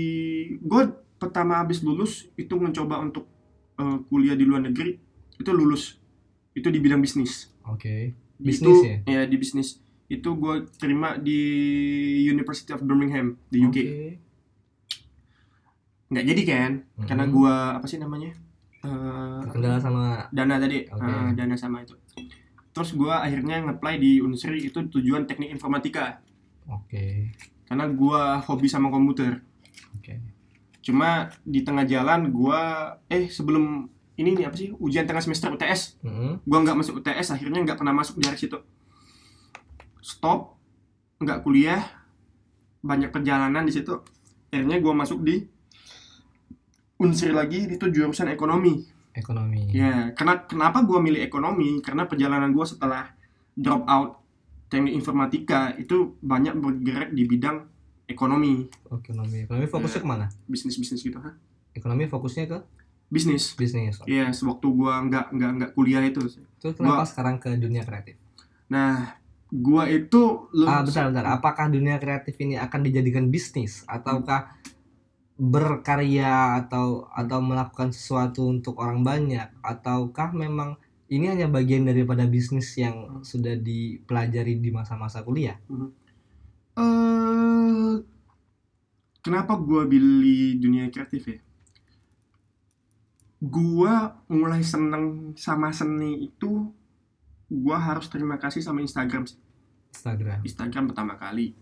gua pertama habis lulus itu mencoba untuk eh, kuliah di luar negeri itu lulus itu di bidang bisnis Oke. itu Bisnis ya? di bisnis itu gua terima di University of Birmingham di UK Oke. nggak jadi kan karena Mhm. gua apa sih namanya Terkendala sama dana tadi eh, dana sama itu terus gua akhirnya ngeplay di Unsri itu tujuan teknik informatika Oke. karena gua hobi sama komputer Oke. cuma di tengah jalan gua eh sebelum ini nih apa sih ujian tengah semester UTS Mhm. gua nggak masuk UTS akhirnya nggak pernah masuk dari situ stop nggak kuliah banyak perjalanan di situ akhirnya gua masuk di Unsri lagi itu jurusan ekonomi Ekonomi. Ya, karena kenapa gua milih ekonomi? Karena perjalanan gua setelah drop out teknik informatika itu banyak bergerak di bidang ekonomi, Ekonomi. Ekonomi fokusnya ke mana? bisnis-bisnis gitu. Hah? ekonomi fokusnya ke bisnis. Bisnis Iya, sewaktu gua nggak nggak nggak kuliah itu. Terus kenapa sekarang ke dunia kreatif? Nah, gua itu lu ah bentar bentar. Apakah dunia kreatif ini akan dijadikan bisnis? Ataukah berkarya atau atau melakukan sesuatu untuk orang banyak? Ataukah memang ini hanya bagian daripada bisnis yang sudah dipelajari di masa-masa kuliah? Eh kenapa gua pilih dunia kreatif ya? Gua mulai seneng sama seni itu gua harus terima kasih sama Instagram. Instagram Instagram pertama kali.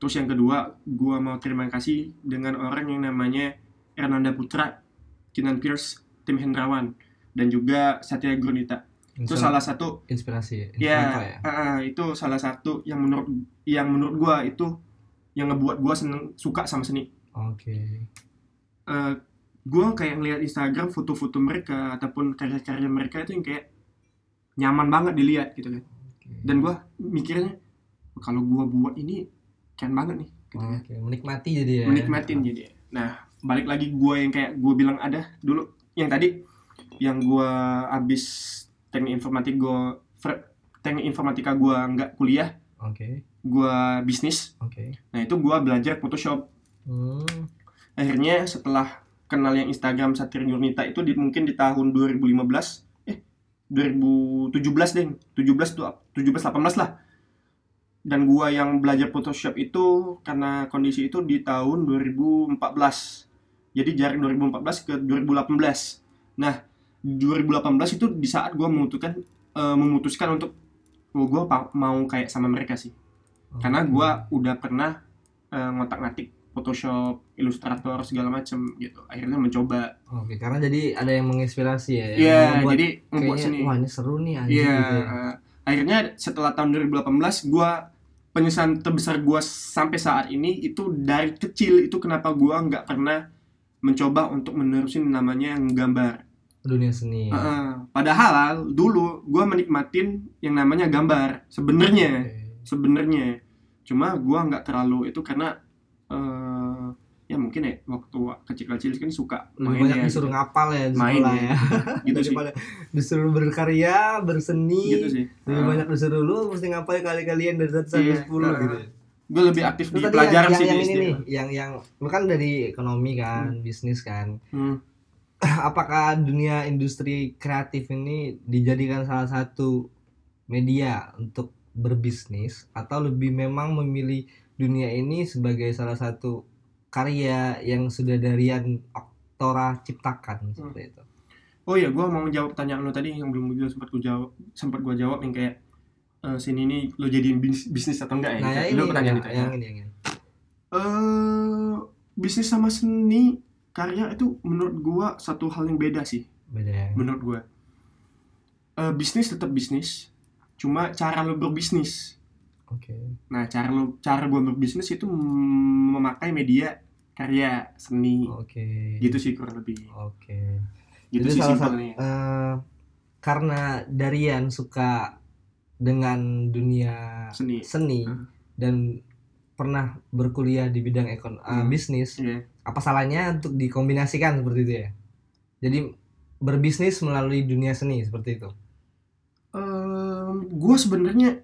Terus yang kedua, gua mau terima kasih dengan orang yang namanya Ernanda Putra, Kinan Pierce, Tim Hendrawan, dan juga Satya Gurnita. Itu salah satu inspirasi ya, ya, ah, itu salah satu yang menurut yang menurut gua itu yang ngebuat gua seneng suka sama seni. oke Eh gua kayak ngeliat Instagram foto-foto mereka ataupun karya-karya mereka itu yang kayak nyaman banget dilihat gitu kan. oke. Dan gua mikirnya kalau gua buat ini keren banget nih gitu kan. Oke, menikmati jadi ya. Menikmatin jadi. Nah balik lagi gue yang kayak gue bilang ada dulu. Yang tadi yang gue abis teknik informatik gue teknik informatika gue nggak kuliah oke. gue bisnis. Oke. Nah itu gue belajar Photoshop. Hmm, akhirnya setelah kenal yang Instagram Satria Nurnita itu di, mungkin di tahun 2015 eh 2017 deh. 17 tuh 17 18 lah. Dan gua yang belajar Photoshop itu karena kondisi itu di tahun 2014 jadi jarak 2014 ke 2018 nah 2018 itu di saat gua memutuskan eh, memutuskan untuk oh, gua mau kayak sama mereka sih. Karena gua udah pernah eh, ngotak-ngatik Photoshop, Illustrator segala macem gitu. Akhirnya mencoba. Oke, karena jadi ada yang menginspirasi ya. yang Iya, membuat jadi membuat kayaknya, seni. Wah ini seru nih anjing Iya. gitu ya. eh, akhirnya setelah tahun 2018 gua penyesalan terbesar gua sampai saat ini itu dari kecil itu kenapa gua nggak pernah mencoba untuk menerusin namanya yang gambar. Dunia seni. Heeh. padahal dulu gua menikmatin yang namanya gambar sebenarnya. Oke. sebenarnya cuma gua nggak terlalu itu karena eh ya mungkin ya waktu kecil-kecil kan suka main banyak ya, disuruh gitu. ngapal ya di Main sekolah ya. ya. gitu sih Daripada disuruh berkarya, berseni. gitu sih Lebih Ah. banyak disuruh lu mesti ngapal kali-kalian dari 1 sampai Iya, 10 ah. gitu. gue lebih aktif Terus di pelajaran yang, sih yang, yang ini nih, yang yang lu kan dari ekonomi kan, bisnis kan. Hmm. Apakah dunia industri kreatif ini dijadikan salah satu media untuk berbisnis atau lebih memang memilih dunia ini sebagai salah satu karya yang sudah darian Oktora ciptakan seperti itu. oh iya gue mau jawab pertanyaan lo tadi yang belum gue sempat gue jawab sempat gue jawab yang kayak eh, sini ini lo jadiin bis- bisnis atau enggak ya Nah, gitu. ya lo pertanyaan itu ya yang ini yang ini. Eh, bisnis sama seni karya itu menurut gua satu hal yang beda sih Beda ya. menurut gua Eh, bisnis tetap bisnis cuma cara lo berbisnis Oke. nah cara lo cara gua berbisnis itu memakai media karya seni Oke. gitu sih kurang lebih Oke. gitu Jadi sih salah satu simpelnya eh, karena Darian suka dengan dunia seni seni Hmm. dan pernah berkuliah di bidang ekon eh, Hmm. bisnis Iya. apa salahnya untuk dikombinasikan seperti itu ya jadi berbisnis melalui dunia seni seperti itu Em, gua sebenarnya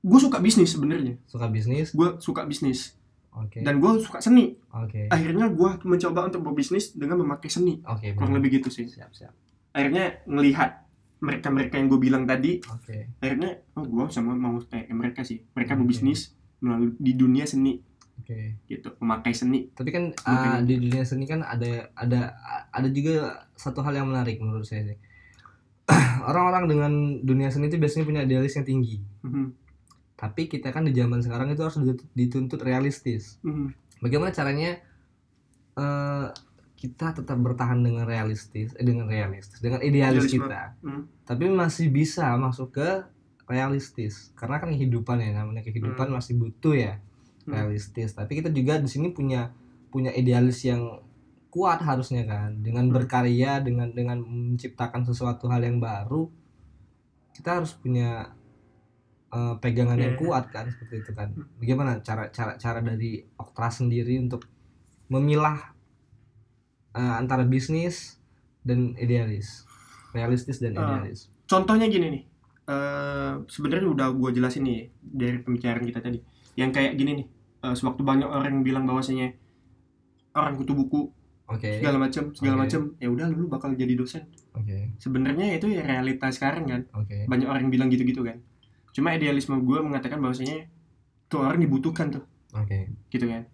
gua suka bisnis sebenarnya. Suka bisnis? Gua suka bisnis. Oke. Dan gua suka seni. Oke. Akhirnya gua mencoba untuk berbisnis dengan memakai seni. Oke kurang lebih gitu sih. Siap siap. Akhirnya ngelihat mereka-mereka yang gue bilang tadi oke. akhirnya oh gue sama mau kayak mereka sih. Mereka Oke. berbisnis melalui di dunia seni. Oke. Gitu memakai seni. Tapi kan uh, di dunia seni kan ada ada ada juga satu hal yang menarik menurut saya sih. Orang-orang dengan dunia seni itu biasanya punya idealis yang tinggi. Mhm, tapi kita kan di zaman sekarang itu harus dituntut, realistis mhm, bagaimana caranya eh, kita tetap bertahan dengan realistis eh, dengan realistis dengan idealis Idealisme. kita mhm. tapi masih bisa masuk ke realistis karena kan kehidupan ya namanya kehidupan masih butuh ya Hmm. realistis tapi kita juga di sini punya punya idealis yang kuat harusnya kan dengan Hmm. berkarya dengan dengan menciptakan sesuatu hal yang baru kita harus punya eh, pegangan yang Iya. kuat kan seperti itu kan. Bagaimana cara cara cara dari Oktra sendiri untuk memilah eh, antara bisnis dan idealis realistis dan Ah. idealis? Contohnya gini nih eh sebenarnya udah gue jelasin nih dari pembicaraan kita tadi. Yang kayak gini nih eh, sewaktu banyak orang yang bilang bahwasanya orang kutu buku oke. segala macam segala Oke. macam ya udah lu bakal jadi dosen. Oke. Sebenarnya itu ya realita sekarang kan. Oke. Banyak orang yang bilang gitu-gitu kan cuma idealisme gue mengatakan bahwasanya tuh orang dibutuhkan tuh. Oke. Gitu kan.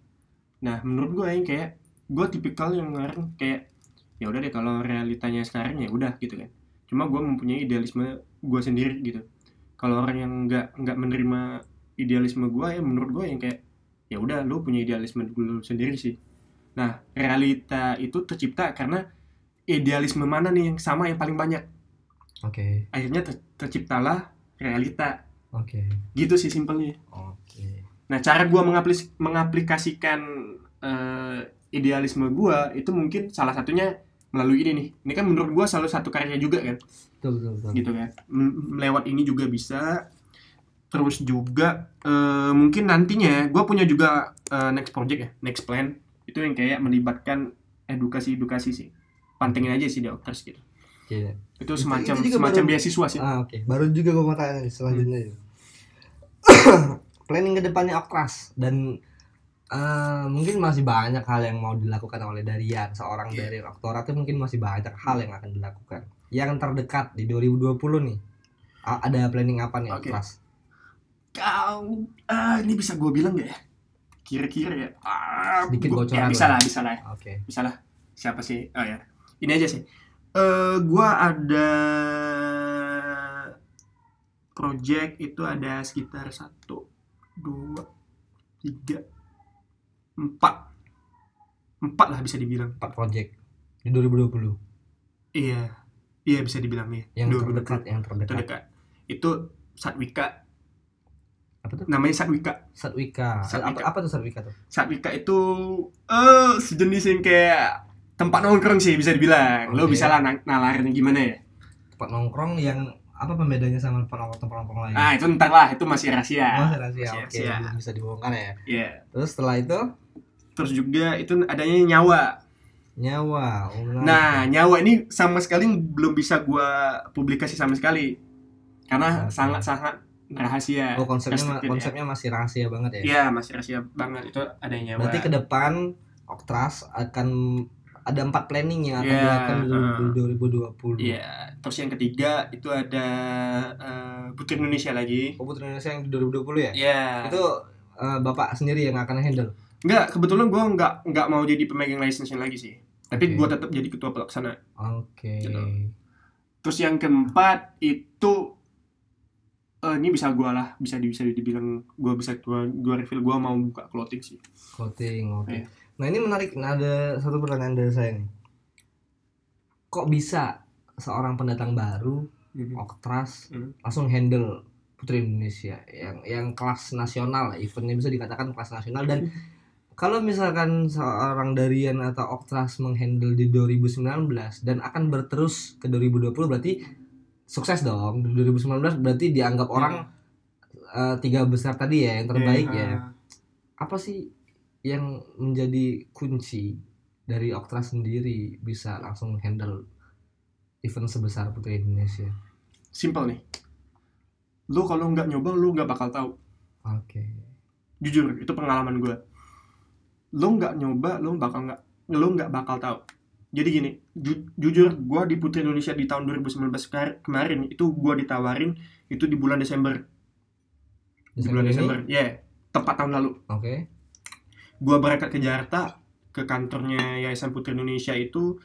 Nah menurut gue yang kayak gue tipikal yang orang kayak ya udah deh kalau realitanya sekarang ya udah gitu kan. Cuma gue mempunyai idealisme gue sendiri gitu. Kalau orang yang nggak nggak menerima idealisme gue ya menurut gue yang kayak ya udah lu punya idealisme lu sendiri sih. Nah realita itu tercipta karena idealisme mana nih yang sama yang paling banyak? Oke. Akhirnya ter- terciptalah realita oke gitu sih simpelnya oke Nah, cara gua mengaplis- mengaplikasikan eh, idealisme gua itu mungkin salah satunya melalui ini nih. Ini kan menurut gua salah satu karya juga kan, betul betul betul gitu kan. M- Melewat ini juga bisa. Terus juga eh, mungkin nantinya gua punya juga eh, next project ya, next plan itu yang kayak melibatkan edukasi-edukasi sih. Pantengin aja sih di Okters gitu. Oke. Itu semacam itu semacam baru- beasiswa sih. Ah, oke. Baru juga gue mau tanya nih selanjutnya. Hmm. Planning ke depannya Okras dan eh, mungkin masih banyak hal yang mau dilakukan oleh Darian seorang Iya. dari Oktorat itu mungkin masih banyak hal yang akan dilakukan. Yang terdekat di 2020 nih. a- Ada planning apa nih Oke. Okras? Kau, ah, ini bisa gua bilang gak ya? Kira-kira ya. Ah, Sedikit gua- bocoran ya, bisa lah. lah, bisa lah. Oke. bisa lah siapa sih oh ya ini aja sih eh gua ada project itu ada sekitar satu dua tiga empat empat lah bisa dibilang Empat project di 2020 iya iya bisa dibilang ya yang Dua- terdekat yang terdekat. terdekat itu Satwika Apa tuh? namanya Satwika Satwika. Satwika. Apa, apa tuh Satwika tuh? Satwika itu eh sejenis yang kayak tempat nongkrong sih bisa dibilang lo Oke. bisa lah na- nalarin gimana ya Tempat nongkrong yang apa pembedanya sama tempat nongkrong lain? Ah itu ntar lah, itu masih rahasia. Masih rahasia. Masih Oke, rahasia. belum bisa dibongkar ya. Iya. Terus setelah itu Terus juga itu adanya nyawa. nyawa. Oh, menarik. Nah nyawa ini sama sekali belum bisa gua publikasi sama sekali, karena sangat sangat rahasia. oh konsepnya ma- ya. konsepnya masih rahasia banget ya. Iya masih rahasia banget itu adanya nyawa. Berarti ke depan Oktras akan ada empat planning yang akan Iya, dilakukan di uh. 2020. Iya. Terus yang ketiga itu ada eh, Putri Indonesia lagi. Oh, Putri Indonesia yang di 2020 ya? Iya. Itu eh, Bapak sendiri yang akan handle. Enggak, kebetulan gua nggak nggak mau jadi pemegang license lagi sih. Tapi Oke. gua tetap jadi ketua pelaksana. Oke. Gitu. Terus yang keempat itu eh, ini bisa gua lah, bisa bisa dibilang gua bisa gua, gua reveal gua mau buka clothing sih. Clothing, oke. Iya. Nah, ini menarik. Nah, ada satu pertanyaan dari saya nih. Kok bisa seorang pendatang baru Oktras Hmm. langsung handle Putri Indonesia yang yang kelas nasional eventnya bisa dikatakan kelas nasional dan kalau misalkan seorang Darian atau Oktras menghandle di 2019 dan akan berterus ke 2020 berarti sukses dong di 2019 berarti dianggap orang eh, tiga besar tadi ya yang terbaik ya Iya. apa sih yang menjadi kunci dari Oktras sendiri bisa langsung handle event sebesar Putri Indonesia Simple nih. Lu kalau nggak nyoba lu nggak bakal tahu. oke Jujur, itu pengalaman gua. Lu nggak nyoba, lu bakal nggak lu nggak bakal tahu. Jadi gini, ju- jujur gua di Putri Indonesia di tahun 2019 kar- kemarin itu gua ditawarin itu di bulan Desember. Di bulan ini? Desember. Ya, tepat tahun lalu. oke gua berangkat ke Jakarta ke kantornya Yayasan Putri Indonesia itu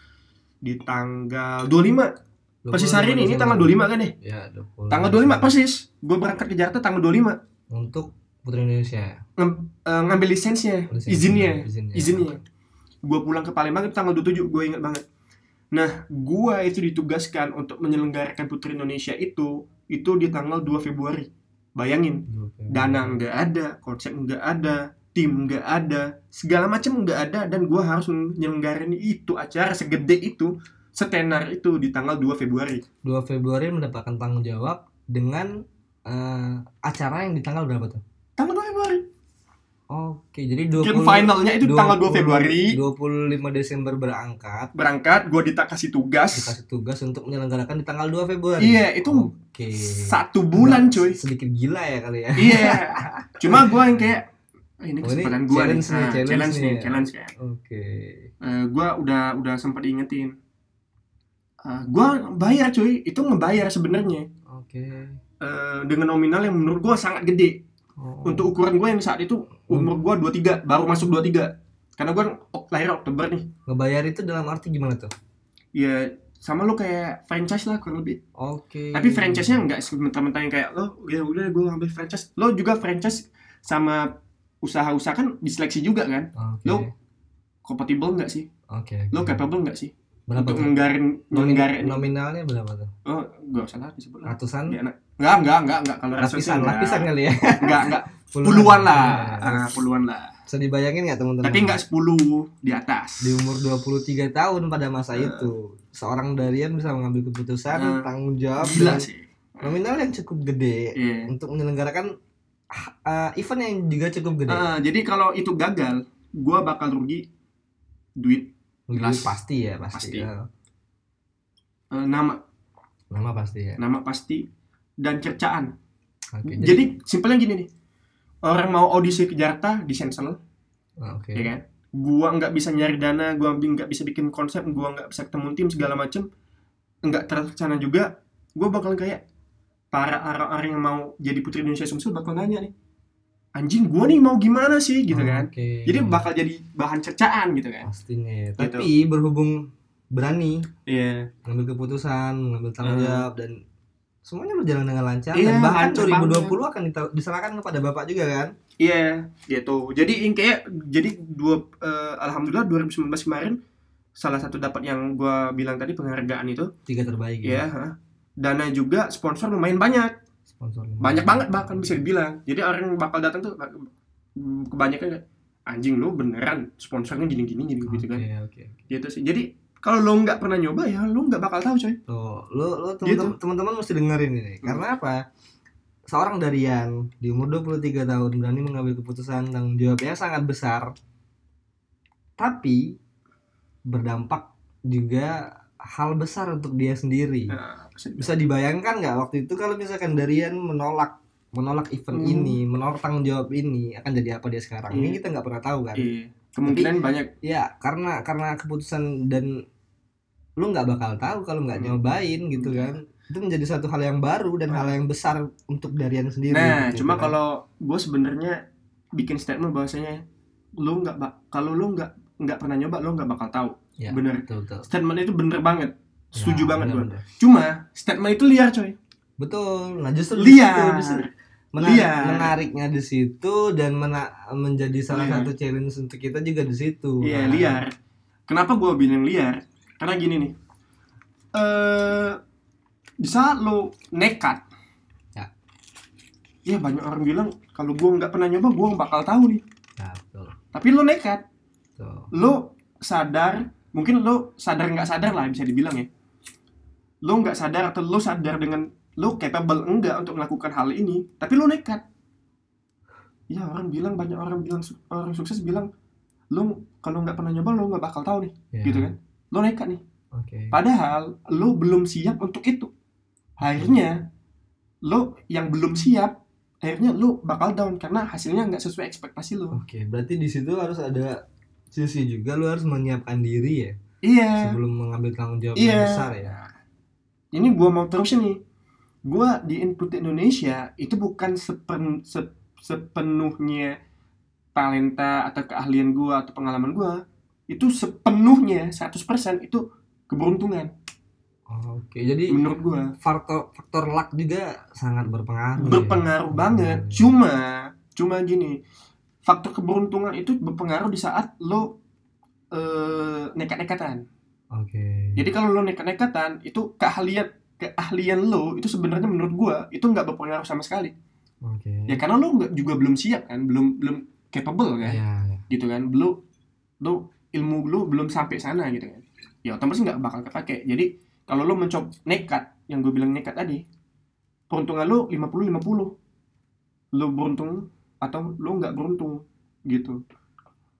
di tanggal 25 persis hari ini ini tanggal 25 kan ya ya 20. tanggal 25 persis. Gua berangkat ke Jakarta tanggal 25 untuk Putri Indonesia. Ngem- eh, ngambil lisensinya Lisensi, izinnya. Izinnya. izinnya. Gua pulang ke Palembang itu tanggal 27 gue ingat banget. Nah gua itu ditugaskan untuk menyelenggarakan Putri Indonesia itu itu di tanggal 2 Februari. Bayangin dana nggak ada, konsep nggak ada, tim nggak ada, segala macam nggak ada dan gua harus menyelenggarain itu acara segede itu, setenar itu di tanggal 2 Februari. 2 Februari mendapatkan tanggung jawab dengan eh, acara yang di tanggal berapa tuh Tanggal 2 Februari. Oke, jadi 20 Game finalnya itu tanggal 2 Februari 25 Desember berangkat berangkat, gue dikasih tugas. dikasih tugas untuk menyelenggarakan di tanggal 2 Februari. Iya, itu Oke. satu bulan Nggak, cuy. Sedikit gila ya kali ya. Iya. Cuma gue yang kayak "Oh, ini Oh, kesempatan gue nih. challenge nih, challenge challenge nih ya. challenge kan. Oke. Eh, gue udah udah sempat diingetin. Eh, gue bayar cuy, itu ngebayar sebenarnya Oke. Eh, dengan nominal yang menurut gue sangat gede. Oh. Untuk ukuran gue yang saat itu umur gue 23, baru masuk 23. Karena gue lahir Oktober nih. ngebayar itu dalam arti gimana tuh? Ya sama lo kayak franchise lah kurang lebih. Oke. Tapi franchise-nya enggak mentah-mentah yang kayak lo ya udah gue ngambil franchise. Lo juga franchise sama usaha-usaha kan diseleksi juga kan. Oke. Lo Compatible enggak sih? Oke. Lo oke. capable enggak sih? berapa Untuk ngenggarin Nomin- ngenggarin nominalnya berapa tuh? Oh, enggak usah lah disebut lah. Ratusan? Ya, enak. Enggak, enggak, enggak, enggak. Kalau lapisan, ratusan lapisan kali ya. Enggak, enggak. Puluhan lah. Ya. Ah, puluhan lah. Bisa dibayangin nggak teman-teman? Tapi enggak 10 di atas. di umur 23 tahun pada masa Eh. itu seorang Darian bisa mengambil keputusan Eh. tanggung jawab Gila sih. nominal yang cukup gede Iya. untuk menyelenggarakan ah, event yang juga cukup gede. Ah, jadi kalau itu gagal, gua bakal rugi duit, jelas. pasti ya pasti. Pasti. Eh, nama, Nama pasti ya. nama pasti dan cercaan. Oke. Jadi simpelnya gini nih. Orang mau audisi ke Jakarta di cancel, Ah, Oke. ya kan? Gua nggak bisa nyari dana, gua nggak bisa bikin konsep, gua nggak bisa ketemu tim segala macem, nggak terlaksana juga. Gua bakal kayak para orang-orang yang mau jadi putri Indonesia Sumsel bakal nanya nih, anjing gua nih mau gimana sih gitu kan? Jadi bakal jadi bahan cercaan gitu kan? pastinya. ya. Gitu. Tapi berhubung berani Iya. mengambil keputusan, mengambil tanggung jawab dan semuanya berjalan dengan lancar Iya, dan bahkan lancar 2020 akan diserahkan kepada Bapak juga kan? Iya, gitu. Jadi yang kayak jadi dua eh, alhamdulillah 2019 kemarin salah satu dapat yang gua bilang tadi penghargaan itu Tiga terbaik ya. ha. Dana juga sponsor lumayan banyak. Sponsor lumayan. Banyak banget bahkan bisa dibilang. Jadi orang yang bakal datang tuh kebanyakan anjing lu beneran sponsornya gini-gini gini gitu kan. Oke, oke. Gitu sih. Jadi kalau lo nggak pernah nyoba ya lo nggak bakal tahu coy. Tuh, lu lu Gitu. teman-teman mesti dengerin ini. Hmm. Karena apa? Seorang Darian di umur 23 tahun berani mengambil keputusan tanggung yang sangat besar. Tapi berdampak juga hal besar untuk dia sendiri. Nah, bisa dibayangkan nggak waktu itu kalau misalkan Darian menolak menolak event Hmm. ini, menolak tanggung jawab ini, akan jadi apa dia sekarang? Ini Iya. kita nggak pernah tahu kan? Iya. Kemungkinan banyak Ya, karena karena keputusan dan lu nggak bakal tahu kalau nggak Hmm. nyobain gitu kan. Itu menjadi satu hal yang baru dan hal yang besar untuk Darian sendiri. Nah, gitu cuma kan. kalau gue sebenarnya bikin statement bahwasanya lu nggak bak kalau lu nggak nggak pernah nyoba lu nggak bakal tahu. ya, bener. betul betul. Statement itu bener banget. Setuju Ya, banget gue. bener-bener. Cuma statement itu liar coy. Betul. Nah, justru Liar. situ, justru menarik- Liar. menariknya di situ dan mena- menjadi salah Liar. satu challenge untuk kita juga di situ. Iya Nah, liar. Kenapa gue bilang liar? Karena gini nih. Eh di saat lo nekat. Ya. Ya banyak orang bilang kalau gue nggak pernah nyoba gue bakal tahu nih. Nah, betul. Tapi lo nekat. Betul. lo sadar mungkin lo sadar nggak sadar lah bisa dibilang ya. Lo nggak sadar atau lo sadar dengan lo capable enggak untuk melakukan hal ini tapi lo nekat. Ya orang bilang banyak orang bilang orang sukses bilang lo kalau nggak pernah nyoba lo nggak bakal tahu nih. Ya, gitu kan? Lo nekat nih. Oke. padahal lo belum siap untuk itu. Akhirnya lo yang belum siap akhirnya lo bakal down karena hasilnya nggak sesuai ekspektasi lo Oke, berarti di situ harus ada sisi juga lu harus menyiapkan diri ya iya sebelum mengambil tanggung jawab Iya. yang besar ya. ini gua mau terusin nih gua di input Indonesia itu bukan sepen, se- sepenuhnya talenta atau keahlian gua atau pengalaman gua itu sepenuhnya 100% itu keberuntungan Oke, jadi menurut gua faktor faktor luck juga sangat berpengaruh. ya. berpengaruh banget Hmm. cuma cuma gini faktor keberuntungan itu berpengaruh di saat lo eh, nekat-nekatan Oke. jadi kalau lo nekat-nekatan itu keahlian keahlian lo itu sebenarnya menurut gua itu nggak berpengaruh sama sekali Oke. ya karena lo nggak juga belum siap kan belum belum capable kan Ya, ya. gitu kan belum lo ilmu lo belum sampai sana gitu kan ya otomatis nggak bakal kepake jadi kalau lo mencoba nekat yang gue bilang nekat tadi peruntungan lo 50 50 lo beruntung atau lo nggak beruntung gitu.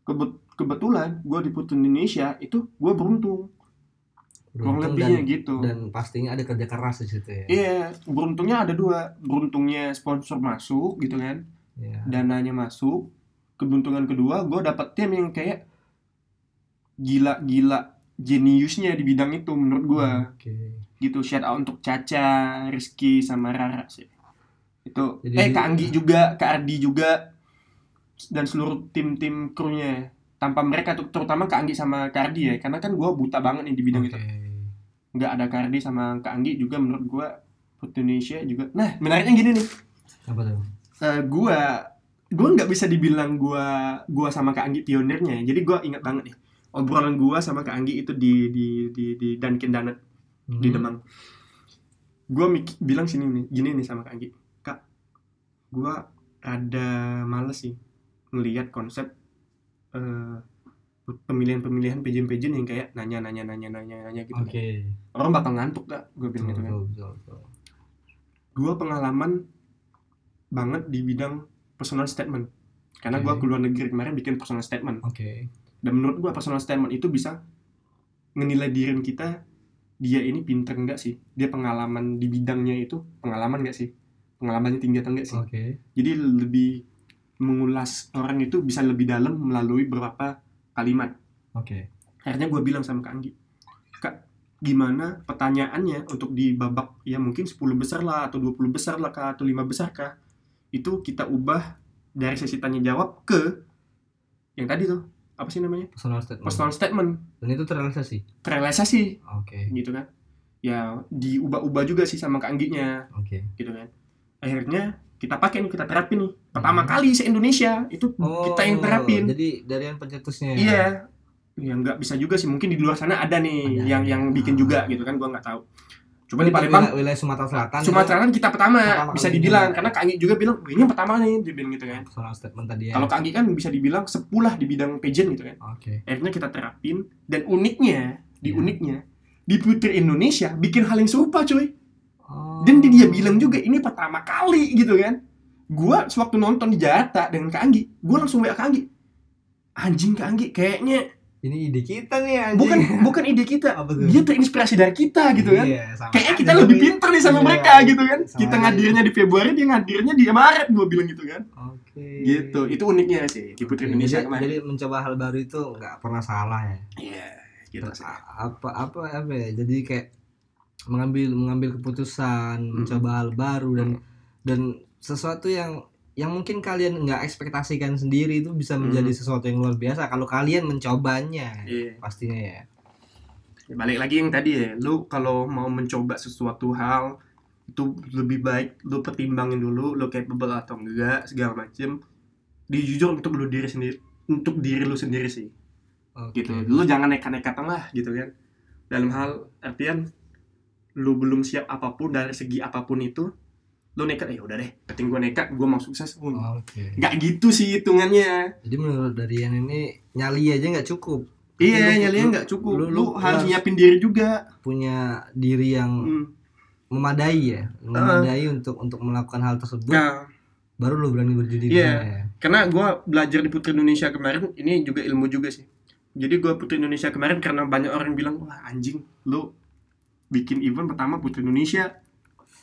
Kebet- kebetulan gue di Putri Indonesia itu gue beruntung. Kurang lebihnya dan, gitu. dan pastinya ada kerja keras di situ ya. iya beruntungnya ada dua. Beruntungnya sponsor masuk gitu kan. Iya. dananya masuk. Keberuntungan kedua gue dapet tim yang kayak gila-gila jeniusnya di bidang itu menurut gue Oke. gitu shout out untuk Caca, Rizky sama Rara sih itu Jadi- eh Kak Anggi juga Kak Ardi juga dan seluruh tim-tim krunya tanpa mereka tuh terutama Kak Anggi sama Kak Ardi ya karena kan gue buta banget nih di bidang Oke. itu nggak ada Kak Ardi sama Kak Anggi juga menurut gue Indonesia juga nah menariknya gini nih Apa tuh? eh gue gue nggak bisa dibilang gue gua sama Kak Anggi pionirnya jadi gue ingat banget nih obrolan gue sama Kak Anggi itu di di di di Dunkin Donut di Hmm. Demang. Gue bilang sini nih, gini nih sama Kak Anggi. Gue ada males sih ngelihat konsep eh, pemilihan-pemilihan pageant-pageant yang kayak nanya nanya nanya nanya nanya gitu. Oke. Orang bakal ngantuk gak? Gue bilang Betul, gitu kan. betul, betul, betul. Gue pengalaman banget di bidang personal statement. Karena gue Oke. keluar negeri kemarin bikin personal statement. Oke. Dan menurut gue personal statement itu bisa menilai diri kita dia ini pinter enggak sih dia pengalaman di bidangnya itu pengalaman enggak sih pengalamannya tinggi atau enggak sih Oke. jadi lebih mengulas orang itu bisa lebih dalam melalui beberapa kalimat Oke. akhirnya gue bilang sama Kak Anggi Kak gimana pertanyaannya untuk di babak ya mungkin 10 besar lah atau 20 besar lah kah atau 5 besar kah itu kita ubah dari sesi tanya jawab ke yang tadi tuh apa sih namanya Personal statement. personal statement Dan itu terrealisasi. realisasi Oke. gitu kan ya diubah-ubah juga sih sama keangginya Oke. gitu kan akhirnya kita pakai nih kita terapin nih pertama Hmm. kali se Indonesia itu Oh, kita yang terapin Jadi dari yang pencetusnya. ya? iya ya nggak bisa juga sih mungkin di luar sana ada nih Ada, yang yang bikin Ah. juga gitu kan gua nggak tahu cuma di Palembang wilayah, wilayah Sumatera Selatan. Sumatera kan kita pertama, Pertama bisa dibilang juga. karena Kak Anggi juga bilang "Wah, ini yang pertama nih dia bilang gitu kan personal statement tadi ya. kalau Kak Anggi kan bisa dibilang sepulah di bidang pageant gitu kan Oke. akhirnya kita terapin dan uniknya di Iya. uniknya di Putri Indonesia bikin hal yang serupa cuy Oh. Dan dia bilang juga ini pertama kali gitu kan. Gua sewaktu nonton di Jakarta dengan Kak Anggi gua langsung WA Kak Anggi. Anjing Kak Anggi kayaknya ini ide kita nih anjing. bukan bukan ide kita. Dia terinspirasi dari kita gitu kan. Iya, kayaknya kita lebih pinter nih sama Iya, mereka gitu kan. kita ngadirnya di Februari dia ngadirnya di Maret gua bilang gitu kan. Oke. gitu. Itu uniknya sih di Putri Oke, Indonesia jadi, kemarin. jadi mencoba hal baru itu nggak pernah salah ya. iya gitu sih. a- apa apa apa ya? Jadi kayak mengambil mengambil keputusan, Hmm. mencoba hal baru dan dan sesuatu yang yang mungkin kalian nggak ekspektasikan sendiri itu bisa menjadi Hmm. sesuatu yang luar biasa kalau kalian mencobanya iya pastinya ya. Ya, balik lagi yang tadi ya lu kalau mau mencoba sesuatu hal itu lebih baik lu pertimbangin dulu lu capable atau enggak segala macem dijujur untuk lu diri sendiri untuk diri lu sendiri sih Oke. gitu lu jangan nekat-nekatan lah gitu kan dalam hal artian lu belum siap apa pun dari segi apa pun itu lu nekat ya udah deh penting gua nekat gua mau sukses pun Oke. nggak gitu sih hitungannya Jadi menurut dari yang ini nyali aja nggak cukup. iya Lu- nyalinya nggak cukup lu- lu, lu harus nyiapin diri juga Punya diri yang Hmm. memadai ya, memadai untuk untuk melakukan hal tersebut. nah Baru lu berani berjudi di Iya. sana ya. karena gue belajar di Putri Indonesia kemarin ini juga ilmu juga sih jadi gue Putri Indonesia kemarin karena banyak orang bilang wah anjing lu bikin event pertama Putri Indonesia.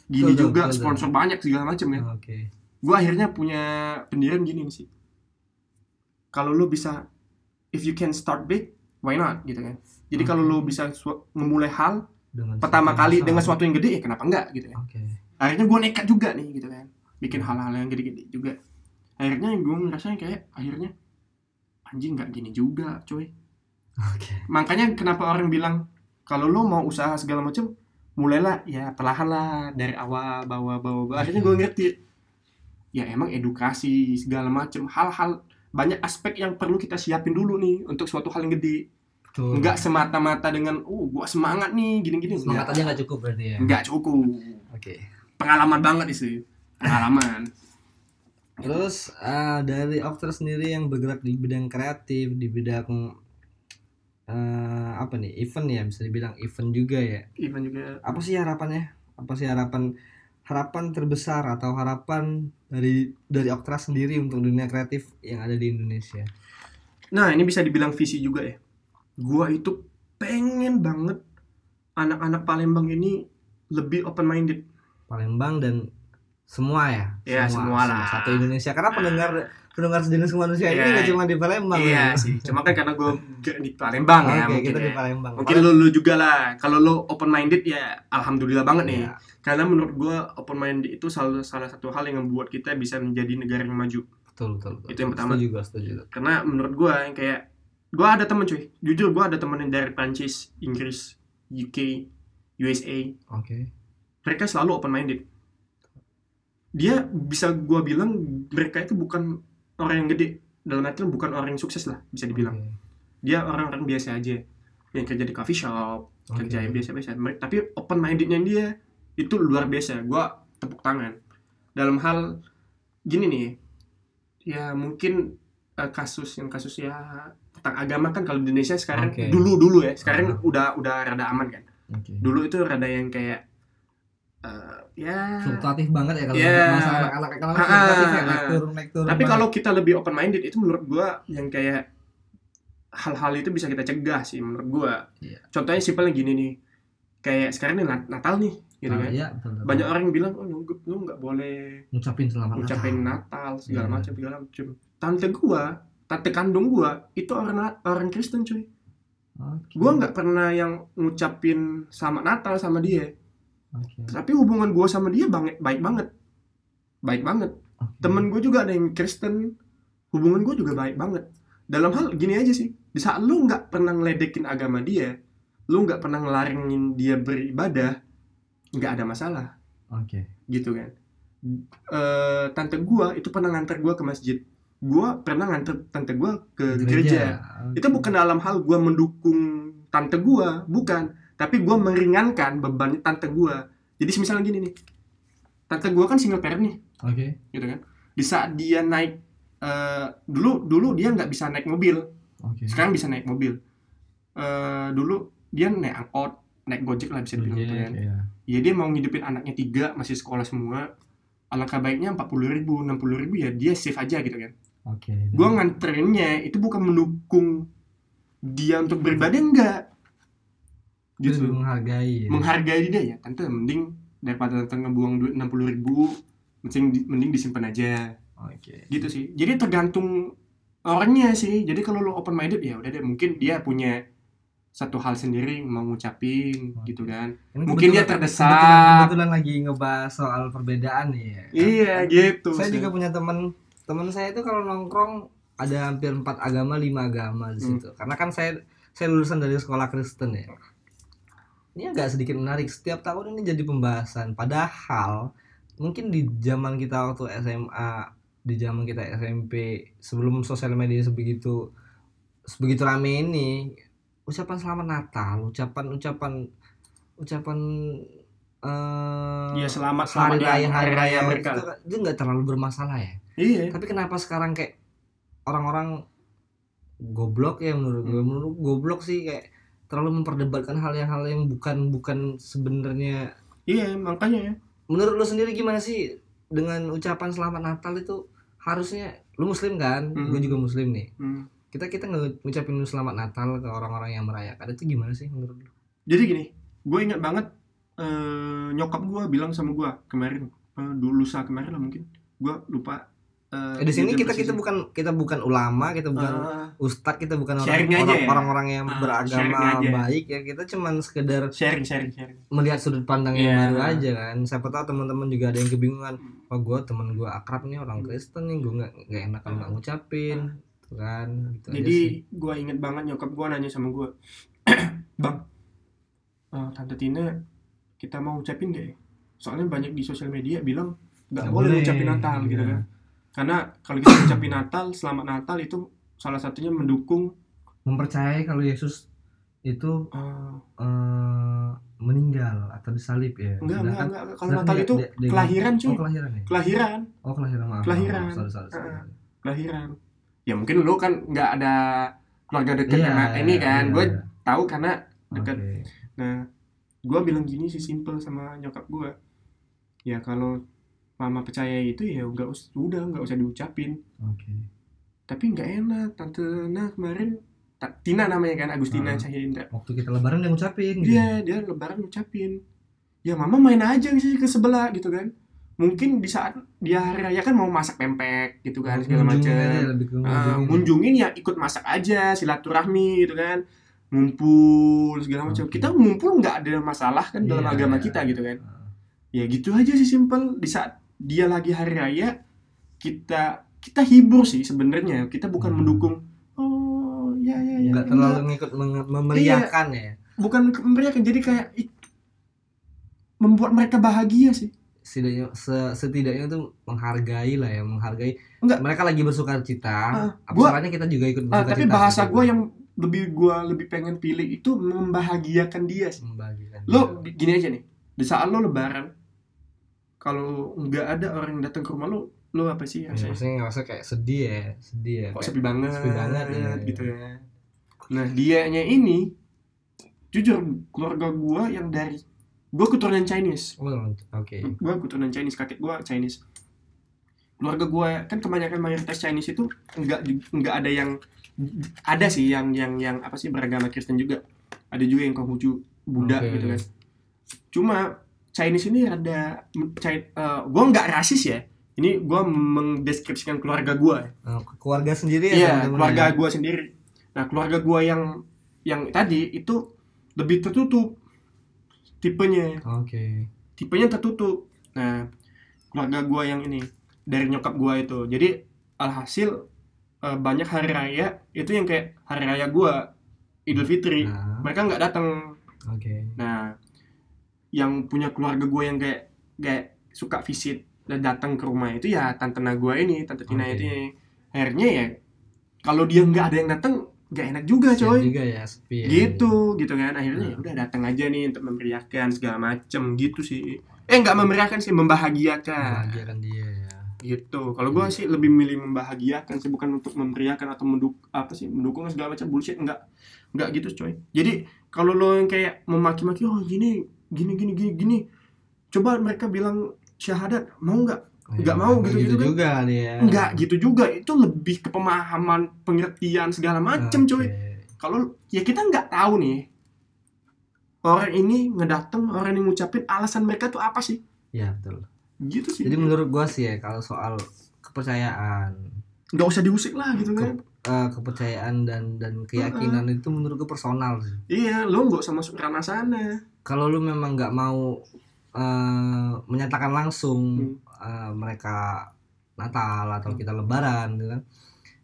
Gini Betul, juga betul. sponsor banyak segala macam ya. Oke. gue akhirnya punya pendirian gini nih sih. Kalau lu bisa if you can start big why not gitu kan. Jadi kalau lu bisa memulai hal Dengan pertama kali dengan sesuatu yang gede ya kenapa enggak gitu kan. Oke. akhirnya gue nekat juga nih gitu kan. Bikin hal-hal yang gede-gede juga. Akhirnya gue ngerasain kayak akhirnya anjing nggak gini juga coy. Oke. makanya kenapa orang bilang kalau lo mau usaha segala macam mulailah ya perlahan lah dari awal bawa bawa bawa. Akhirnya gue ngerti. Ya emang edukasi segala macam hal-hal banyak aspek yang perlu kita siapin dulu nih untuk suatu hal yang gede. Betul. nggak semata-mata dengan oh gua semangat nih gini-gini. Semangat aja nggak cukup berarti ya. nggak cukup. Oke. pengalaman banget sih. Pengalaman. Terus ah, dari Okter sendiri yang bergerak di bidang kreatif, di bidang eh, apa nih event ya bisa dibilang event juga ya. Ivan juga Apa sih harapannya? Apa sih harapan harapan terbesar atau harapan dari dari Oktra sendiri untuk dunia kreatif yang ada di Indonesia. Nah, ini bisa dibilang visi juga ya. Gua itu pengen banget anak-anak Palembang ini lebih open minded. Palembang dan semua ya. Ya, semua lah. Satu Indonesia karena pendengar pendengar sejenis manusia ini Iya. nggak cuma di Palembang. iya ya. sih. Cuma kan karena gue di Palembang ya Oke, mungkin. kita di ya. Palembang. Mungkin lu, lu juga lah. Kalau lu open minded ya alhamdulillah banget nih. Iya, Karena menurut gua open minded itu salah salah satu hal yang membuat kita bisa menjadi negara yang maju. betul, betul, betul. Itu yang pertama. Setuju gua, setuju. Karena menurut gua yang kayak gua ada temen cuy. Jujur gua ada temen yang dari Prancis, Inggris, UK, USA. Oke. Mereka selalu open minded. Dia bisa gua bilang mereka itu bukan orang yang gede. Dalam artian bukan orang yang sukses lah bisa dibilang. Oke. Dia orang-orang biasa aja yang kerja di coffee shop, Oke. kerja yang biasa-biasa. Tapi open mindednya dia itu luar biasa. Gua tepuk tangan. Dalam hal gini nih, ya mungkin eh, kasus yang kasus ya tentang agama kan kalau di Indonesia sekarang Oke. dulu dulu ya, sekarang Ah. udah udah rada aman kan. Oke. Dulu itu rada yang kayak eh, ya. Fluktuatif banget ya kalau Iya. masalah anak-anak kalau Ah, fluktuatif ya naik turun naik turun. Tapi kalau kita lebih open minded itu menurut gua yang kayak hal-hal itu bisa kita cegah sih menurut gua. Iya. Contohnya simpelnya gini nih. Kayak sekarang nih Nat- Natal nih, gitu Ah, kan. iya, betul, betul. Banyak orang yang bilang, "Oh, lu, lu nggak boleh ngucapin selamat ngucapin Natal. Natal segala Iya. macam segala macam." Tante gua, tante kandung gua itu orang orang Kristen cuy. Oke. Gua nggak pernah yang ngucapin selamat Natal sama dia. Oke. Tapi hubungan gua sama dia banget baik banget. Baik banget. Oke. temen gue juga ada yang Kristen hubungan gue juga baik banget dalam hal gini aja sih di saat lu nggak pernah ngeledekin agama dia lu nggak pernah ngelarangin dia beribadah nggak ada masalah Oke. gitu kan Eh tante gue itu pernah nganter gue ke masjid gue pernah nganter tante gue ke gereja, Oke. itu bukan dalam hal gue mendukung tante gue bukan tapi gue meringankan beban tante gue jadi misalnya gini nih. Tante gue kan single parent nih. Oke. gitu kan. Di saat dia naik eh, dulu dulu dia nggak bisa naik mobil. Oke. sekarang bisa naik mobil. Eh, dulu dia naik angkot naik gojek lah bisa dibilang gitu kan. Iya. ya dia mau ngidupin anaknya tiga masih sekolah semua. Alangkah baiknya empat puluh ribu enam puluh ribu ya dia save aja gitu kan. Oke. gue nganterinnya itu bukan mendukung dia untuk beribadah enggak Itu gitu menghargai. ya. menghargai dia ya tante mending daripada tante ngebuang duit enam puluh ribu mending di- mending disimpan aja Oke. gitu sih jadi tergantung orangnya sih jadi kalau lo open minded ya udah deh mungkin dia punya satu hal sendiri mau ngucapin Oke. gitu kan Ini Mungkin dia terdesak. Kebetulan, kebetulan lagi ngebahas soal perbedaan ya. iya gitu Saya sih. juga punya teman teman saya itu kalau nongkrong ada hampir empat agama lima agama di Hmm. situ. Karena kan saya saya lulusan dari sekolah Kristen ya. Ini agak sedikit menarik. Setiap tahun ini jadi pembahasan. Padahal mungkin di zaman kita waktu SMA, di zaman kita SMP, sebelum sosial media sebegitu sebegitu rame ini, ucapan selamat Natal, ucapan ucapan ucapan eh Iya selamat hari selamat raya hari raya mereka. itu, itu nggak terlalu bermasalah ya? Iya. Tapi kenapa sekarang kayak orang-orang goblok ya menurut gue? Menurut gue goblok sih kayak terlalu memperdebatkan hal yang hal yang bukan bukan sebenarnya. Iya makanya ya. Menurut lu sendiri gimana sih dengan ucapan selamat Natal itu harusnya lu muslim kan? Hmm. gue juga muslim nih. Hmm. kita kita ngucapin selamat Natal ke orang-orang yang merayakan itu gimana sih menurut lu? Jadi gini gue ingat banget eh, nyokap gue bilang sama gue kemarin eh, dulu lusa kemarin lah mungkin. Gue lupa Eh, di sini kita kita bukan kita bukan ulama kita bukan Ah, ustadz kita bukan orang orang, ya? orang-orang yang Ah, beragama aja. baik ya kita cuman sekedar sharing sharing sharing melihat sudut pandang yang Iya. baru aja kan siapa tahu teman-teman juga ada yang kebingungan oh gue teman gue akrab nih orang Kristen nih gue nggak nggak enak kalau nggak ngucapin tuh kan gitu Jadi gue inget banget nyokap gue nanya sama gue, bang, eh, tante Tina kita mau ngucapin gak ya? Soalnya banyak di sosial media bilang nggak boleh, ngucapin Natal gitu iya. kan. Karena kalau kita ngucapin Natal, selamat Natal itu salah satunya mendukung mempercayai kalau Yesus itu eh, eh, meninggal atau disalib ya enggak, enggak, Sedangkan- enggak, kalau Natal dia- itu dia- dia- kelahiran cuy, oh kelahiran ya kelahiran, oh kelahiran maaf Kelahiran. maaf, sorry, sorry, sorry. Heeh. kelahiran. Ya mungkin lu kan nggak ada keluarga dekat Iya, sama ini kan, iya, gue iya. tahu karena dekat Oke. Nah, gue bilang gini sih simple sama nyokap gue. ya kalau mama percaya itu ya nggak us- udah nggak usah diucapin Oke. tapi nggak enak tante nah kemarin Ta- Tina namanya kan Agustina Ah. Cahya Indra Waktu kita lebaran dia ngucapin. gitu. dia dia lebaran ngucapin ya mama main aja sih ke sebelah gitu kan mungkin di saat dia hari raya kan mau masak pempek gitu kan segala macam ke Ah, ngunjungin. ya ikut masak aja silaturahmi gitu kan ngumpul segala macam Oke. kita ngumpul nggak ada masalah kan dalam Iya, agama iya, kita iya. gitu kan ya gitu aja sih simple di saat dia lagi hari raya kita kita hibur sih sebenarnya. Kita bukan Hmm. mendukung oh ya ya ya. Enggak terlalu ngikut memeriahkan ya. bukan memberikan jadi kayak membuat mereka bahagia sih. Setidaknya se- setidaknya tuh menghargai lah ya menghargai. Enggak. mereka lagi bersuka cita. Apa gua- salahnya kita juga ikut Ah, bersuka tapi cita bahasa gue yang lebih gue lebih pengen pilih itu membahagiakan dia sih. Membagikan lo gini aja nih. Di saat lo lebaran kalau nggak ada orang yang datang ke rumah lo lo apa sih ya, rasanya? maksudnya ngerasa kayak sedih ya sedih ya kok sepi banget sepi banget, ya, gitu ya. Nah dianya ini jujur keluarga gua yang dari gua keturunan Chinese. Oh, oke. Gua keturunan Chinese kakek gua Chinese. Keluarga gua kan kebanyakan mayoritas Chinese itu enggak enggak ada yang ada sih yang yang yang apa sih beragama Kristen juga. Ada juga yang Konghucu Buddha Oke. gitu kan. Cuma Chinese ini ada Chi- eh, gua nggak rasis ya ini gua mendeskripsikan keluarga gua Nah, keluarga sendiri ya Iya, teman-teman keluarga ya? gua sendiri. Nah, keluarga gua yang yang tadi itu lebih tertutup tipenya, oke tipenya tertutup. Nah, keluarga gua yang ini dari nyokap gua itu. Jadi alhasil eh, banyak hari raya itu yang kayak hari raya gua Idul Fitri. nah, Mereka nggak datang. oke Nah, yang punya keluarga gua yang kayak kayak suka visit dan datang ke rumah itu ya tante gua ini, tante Tina Oke. ini. Akhirnya ya kalau dia nggak ada yang datang nggak enak juga Kasian coy. juga ya sepi ya. gitu gitu kan. Akhirnya ya Nah. udah datang aja nih untuk memeriahkan segala macem gitu sih. Eh nggak memeriahkan sih membahagiakan. Membahagiakan dia ya. Gitu. Kalau gua sih lebih milih membahagiakan sih bukan untuk memeriahkan atau menduk apa sih mendukung segala macam bullshit nggak. Nggak gitu coy. Jadi kalau lo yang kayak memaki-maki oh gini gini gini gini gini. Coba mereka bilang syahadat mau nggak? Nggak Ya, mau nggak gitu-gitu kan? juga ya. Nggak gitu juga. Itu lebih ke pemahaman pengertian segala macem Oke. coy kalau ya kita nggak tahu nih orang ini ngedateng orang yang ngucapin alasan mereka tuh apa sih? Ya betul. Gitu sih. Jadi menurut gua sih ya kalau soal kepercayaan. Nggak usah diusik lah gitu kan? eh, kepercayaan dan dan keyakinan itu menurut gue personal sih. iya lo nggak usah masuk ranah sana Kalau lu memang nggak mau eh, menyatakan langsung Hmm. eh, mereka Natal atau kita Lebaran, gitu kan?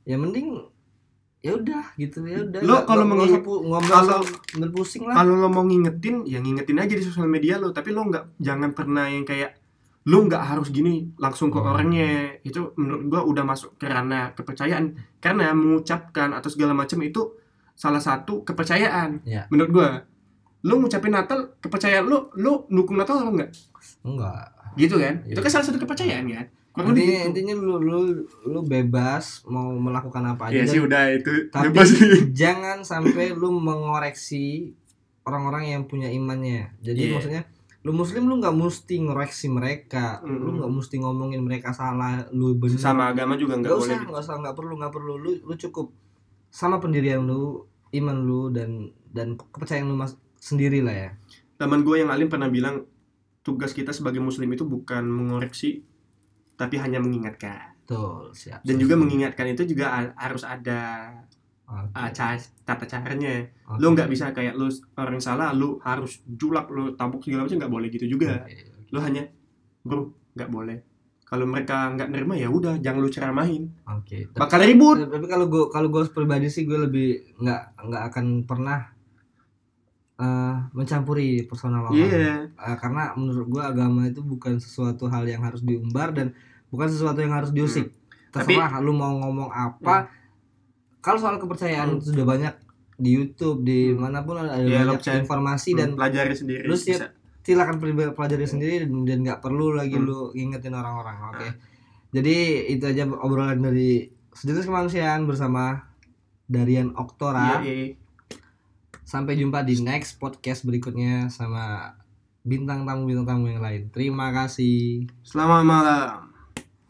Ya mending ya udah gitu ya udah. Lo kalau nggak mengingat- usah pu- nggak kalau- pusing lah. kalau lo mau ngingetin ya ngingetin aja di sosial media lo tapi lo nggak jangan pernah yang kayak lo nggak harus gini langsung ke Hmm. orangnya itu menurut gua udah masuk ke ranah kepercayaan karena mengucapkan atau segala macam itu salah satu kepercayaan Ya. menurut gua lo ngucapin Natal kepercayaan lo lo dukung Natal atau enggak Enggak. gitu kan Iya. itu kan salah satu kepercayaan kan lebih Intinya, gitu. intinya lu, lu lu bebas mau melakukan apa aja ya dan sih udah itu tapi bebas sih jangan sampai lu mengoreksi orang-orang yang punya imannya jadi Iya. maksudnya lu muslim lu nggak mesti ngoreksi mereka lu Mm. nggak mesti ngomongin mereka salah lu bener sama agama juga nggak boleh usah nggak usah nggak perlu nggak perlu lu lu cukup sama pendirian lu iman lu dan dan kepercayaan lu mas sendiri lah ya teman gue yang alim pernah bilang tugas kita sebagai muslim itu bukan mengoreksi tapi hanya mengingatkan betul siap dan juga mengingatkan itu juga harus ada Oke. uh, tata caranya Oke. lo nggak bisa kayak lo orang salah lo harus julak lo tabuk segala macam nggak boleh gitu juga Oke. lo hanya bro nggak boleh kalau mereka nggak nerima ya udah jangan lo ceramahin Oke. Tapi- bakal ribut tapi kalau gue kalau gue pribadi sih gue lebih nggak nggak akan pernah eh, mencampuri personal orang iya. Eh, karena menurut gue agama itu bukan sesuatu hal yang harus diumbar dan bukan sesuatu yang harus diusik. Tapi- terserah lu mau ngomong apa. Kalau soal kepercayaan Hmm. sudah banyak di YouTube di Hmm. mana pun ada lo banyak percaya. informasi dan dan pelajari sendiri lu siap- silakan pel- pelajari sendiri dan dan nggak perlu lagi Hmm. lu ngingetin orang-orang oke? Jadi itu aja obrolan dari sejenis kemanusiaan bersama Darian Oktora. Iya, iya. Sampai jumpa di next podcast berikutnya sama bintang tamu bintang tamu yang lain. Terima kasih. Selamat malam.